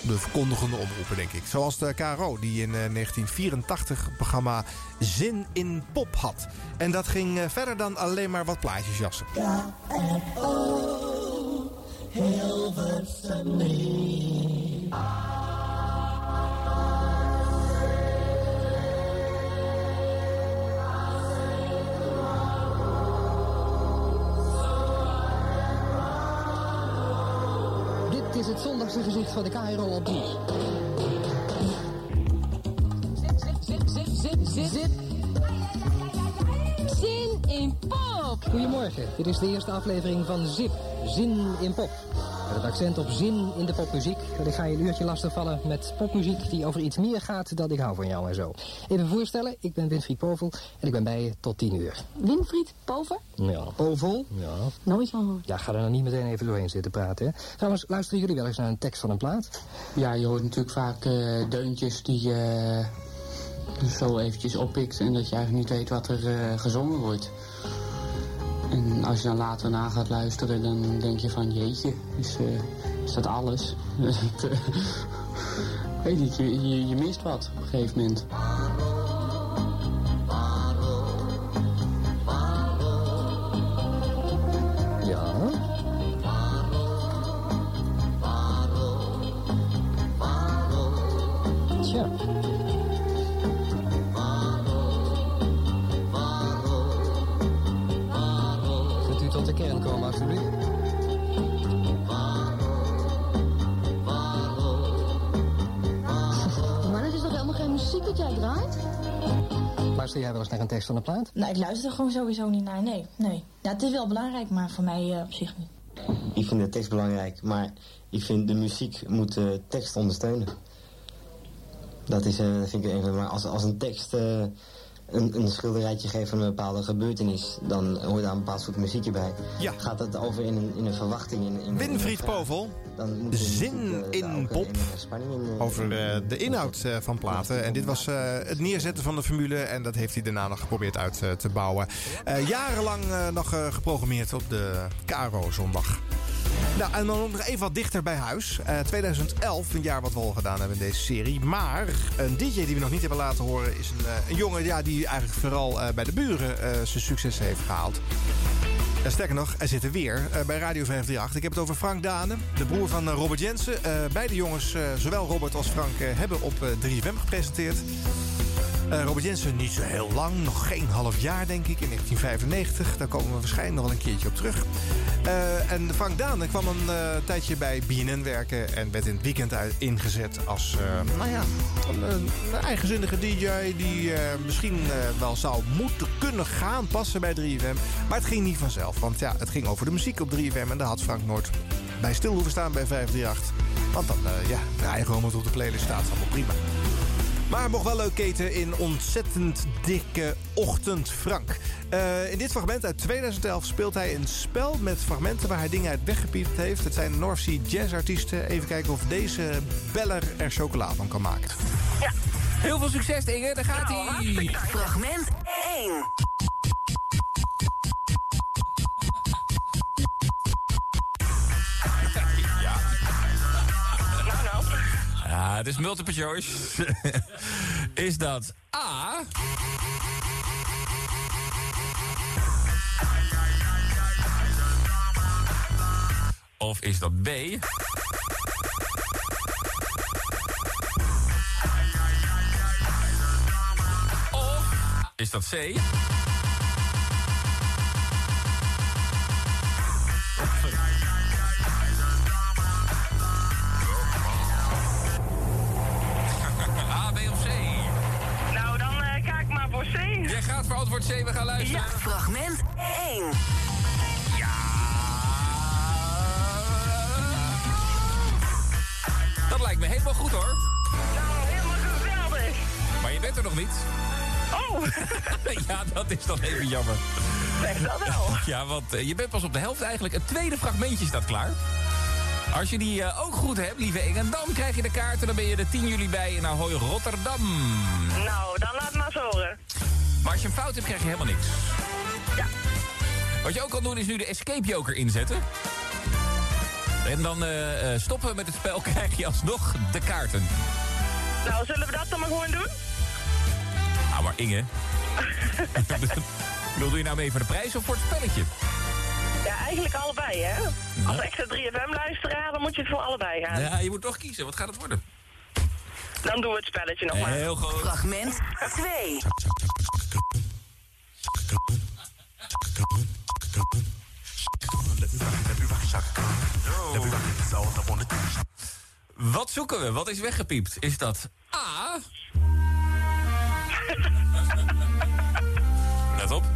de verkondigende omroepen, denk ik. Zoals de KRO, die in eh, 1984 het programma Zin in Pop had. En dat ging eh, verder dan alleen maar wat plaatjes jassen. Hilversum het zondagse gezicht van de KRO op 3. Zit, zit, zit, zit, zit. Zin in pop. Goedemorgen, dit is de eerste aflevering van Zip, Zin in pop. Met het accent op zin in de popmuziek. Ik ga je een uurtje lastigvallen met popmuziek die over iets meer gaat dan ik hou van jou en zo. Even voorstellen, ik ben Winfried Povel en ik ben bij je tot 10 uur. Winfried Pover? Ja. Povel? Ja. Nooit van gehoord. Ja, ga er nou niet meteen even doorheen zitten praten. Hè. Trouwens, luisteren jullie wel eens naar een tekst van een plaat? Ja, je hoort natuurlijk vaak eh, deuntjes die je uh, zo eventjes oppikt en dat je eigenlijk niet weet wat er eh, gezongen wordt. En als je dan later na gaat luisteren, dan denk je van jeetje, is, eh, is dat alles? Eh, weet niet, je, je, je mist wat op een gegeven moment. Ja. Muziek dat jij draait? Luister jij wel eens naar een tekst van een plaat? Nou, ik luister er gewoon sowieso niet naar. Nee, nee. Ja, het is wel belangrijk, maar voor mij eh, op zich niet. Ik vind de tekst belangrijk, maar ik vind de muziek moet de tekst ondersteunen. Dat is, eh, vind ik een van de- maar als, als een tekst eh, een, een schilderijtje geeft van een bepaalde gebeurtenis, dan hoort daar een bepaald soort muziekje bij. Ja. Gaat het over in een, in een verwachting? In, in, in Winfried Povel, dan moet zin muziek, eh, in pop in, eh, over eh, de inhoud van platen. En dit was het neerzetten van de formule en dat heeft hij daarna nog geprobeerd uit te bouwen. Jarenlang nog geprogrammeerd op de Caro zondag. Nou, en dan nog even wat dichter bij huis. Eh, 2011, een jaar wat we al gedaan hebben in deze serie. Maar een DJ die we nog niet hebben laten horen is een, een jongen ja, die eigenlijk vooral eh, bij de buren eh, zijn succes heeft gehaald. Sterker nog, er weer eh, bij Radio 538. Ik heb het over Frank Dane, de broer van Robert Jensen. Beide jongens, zowel Robert als Frank, hebben op eh, 3FM gepresenteerd. Eh, Robert Jensen niet zo heel lang, nog geen half jaar denk ik, in 1995. Daar komen we waarschijnlijk nog wel een keertje op terug. Eh, en Frank Dane kwam een eh, tijdje bij BNN werken... en werd in het weekend ingezet als nou ja, een, eigenzinnige DJ... die misschien wel zou moeten kunnen gaan passen bij 3FM. Maar het ging niet vanzelf, want ja, het ging over de muziek op 3FM... en daar had Frank Noord bij stil hoeven staan bij 538. Want dan, ja, de eigen wat op de playlist staat, allemaal prima. Maar mocht wel leuk keten in ontzettend dikke ochtend Frank. Eh, in dit fragment uit 2011 speelt hij een spel met fragmenten waar hij dingen uit weggepiept heeft. Het zijn North Sea jazzartiesten. Even kijken of deze beller er chocola van kan maken. Heel veel succes, Inge. Daar gaat hij. Fragment 1. Ja, het is multiple choice. is dat A... Of is dat B... Of is dat C... C, we gaan luisteren. Ja, fragment 1. Dat lijkt me helemaal goed hoor. Nou, helemaal geweldig. Maar je bent er nog niet. Oh, ja, dat is dan even jammer. zeg dat wel. Ja, want eh, je bent pas op de helft eigenlijk. Het tweede fragmentje staat klaar. Als je die eh, ook goed hebt, lieve Inge, dan krijg je de kaart... en dan ben je er 10 juli bij in Ahoy Rotterdam. Nou, dan laat maar eens horen. Maar als je een fout hebt, krijg je helemaal niks. Ja. Wat je ook kan doen, is nu de escape joker inzetten. En dan eh, eh, stoppen we met het spel, krijg je alsnog de kaarten. Nou, zullen we dat dan maar gewoon doen? Nou, maar Inge... Wil je nou mee voor de prijs of voor het spelletje? Ja, eigenlijk allebei, hè? Als extra 3FM-luisteraar, dan moet je het voor allebei gaan. Ja, je moet toch kiezen. Wat gaat het worden? Dan doen we het spelletje nog maar. Heel goed. Fragment 2. Wat zoeken we? Wat is weggepiept? Is dat A? Let op.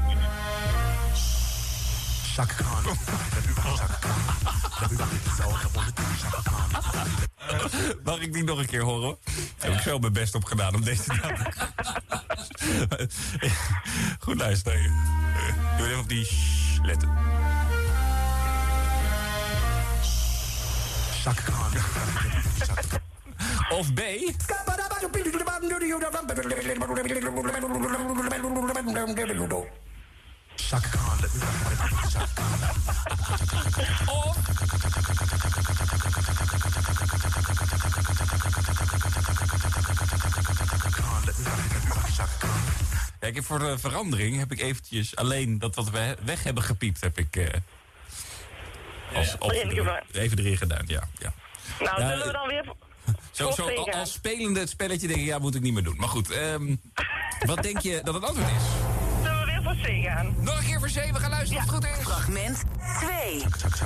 Mag ik die nog een keer horen? Heb ik zo mijn best op gedaan om deze te Goed luisteren. Je moet even op die letten. Of B. Of... Ja, ik heb voor de verandering heb ik eventjes alleen dat wat we weg hebben gepiept, heb ik eh, als gedaan. even erin gedaan. Ja, ja. Nou, Ja, zullen we dan weer Zo, zo als spelende het spelletje denk ik, ja, moet ik niet meer doen. Maar goed, ehm, wat denk je dat het antwoord is? Weer voor C gaan? Nog een keer voor C, we gaan luisteren of het goed is. Fragment 2. Ja. Chaka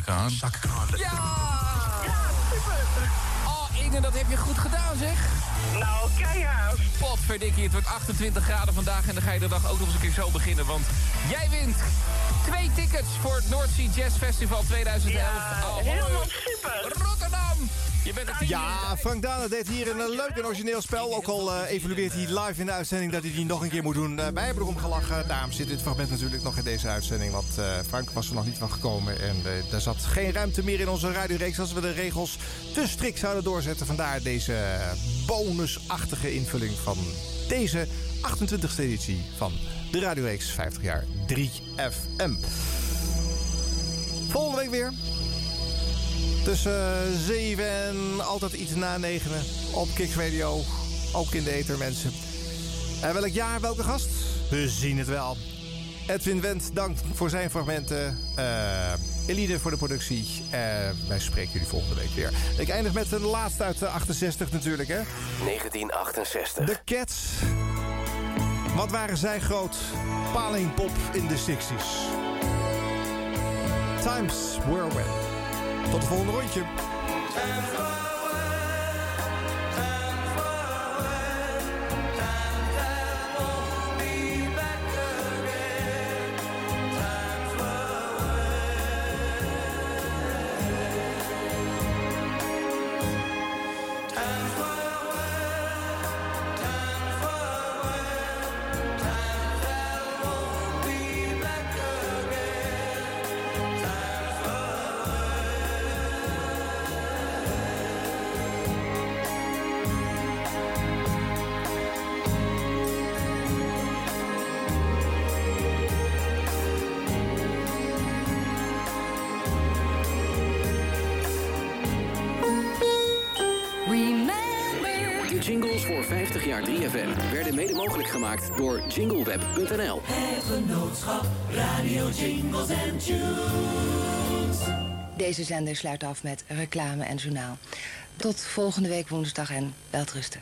Khan. Chaka Khan. Ja! Oh, Inge, dat heb je goed gedaan, zeg. Nou, keihard. Potverdikkie, het wordt 28 graden vandaag... en dan ga je de dag ook nog eens een keer zo beginnen. Want jij wint twee tickets voor het North Sea Jazz Festival 2011. Ja, Ahoy. helemaal super. Rotterdam! Je bent het Ja, Frank Dana deed hier een eh, leuk en origineel spel. Ook al eh, evalueert hij live in de uitzending dat hij die nog een keer moet doen. Eh, wij hebben erom gelachen. Daarom zit dit fragment natuurlijk nog in deze uitzending. Want Frank was er nog niet van gekomen. En daar zat geen ruimte meer in onze radioreeks als we de regels te strikt zouden doorzetten. Vandaar deze bonusachtige invulling van deze 28e editie van de radioreeks 50 jaar 3FM. Volgende week weer. Tussen 7 en altijd iets na 9 op Kicks Radio. Ook in de ether, mensen. En welk jaar, welke gast? We zien het wel. Edwin Wendt, dank voor zijn fragmenten. Eh Eline voor de productie. En wij spreken jullie volgende week weer. Ik eindig met een laatste uit de 68 natuurlijk, hè. 1968. De Cats. Wat waren zij groot? Palingpop in de 60s. Times were when. Tot het volgende rondje. Gemaakt door jingleweb.nl. Het genootschap Radio Jingles and Tunes. Deze zender sluit af met reclame en journaal. Tot volgende week woensdag en welterusten.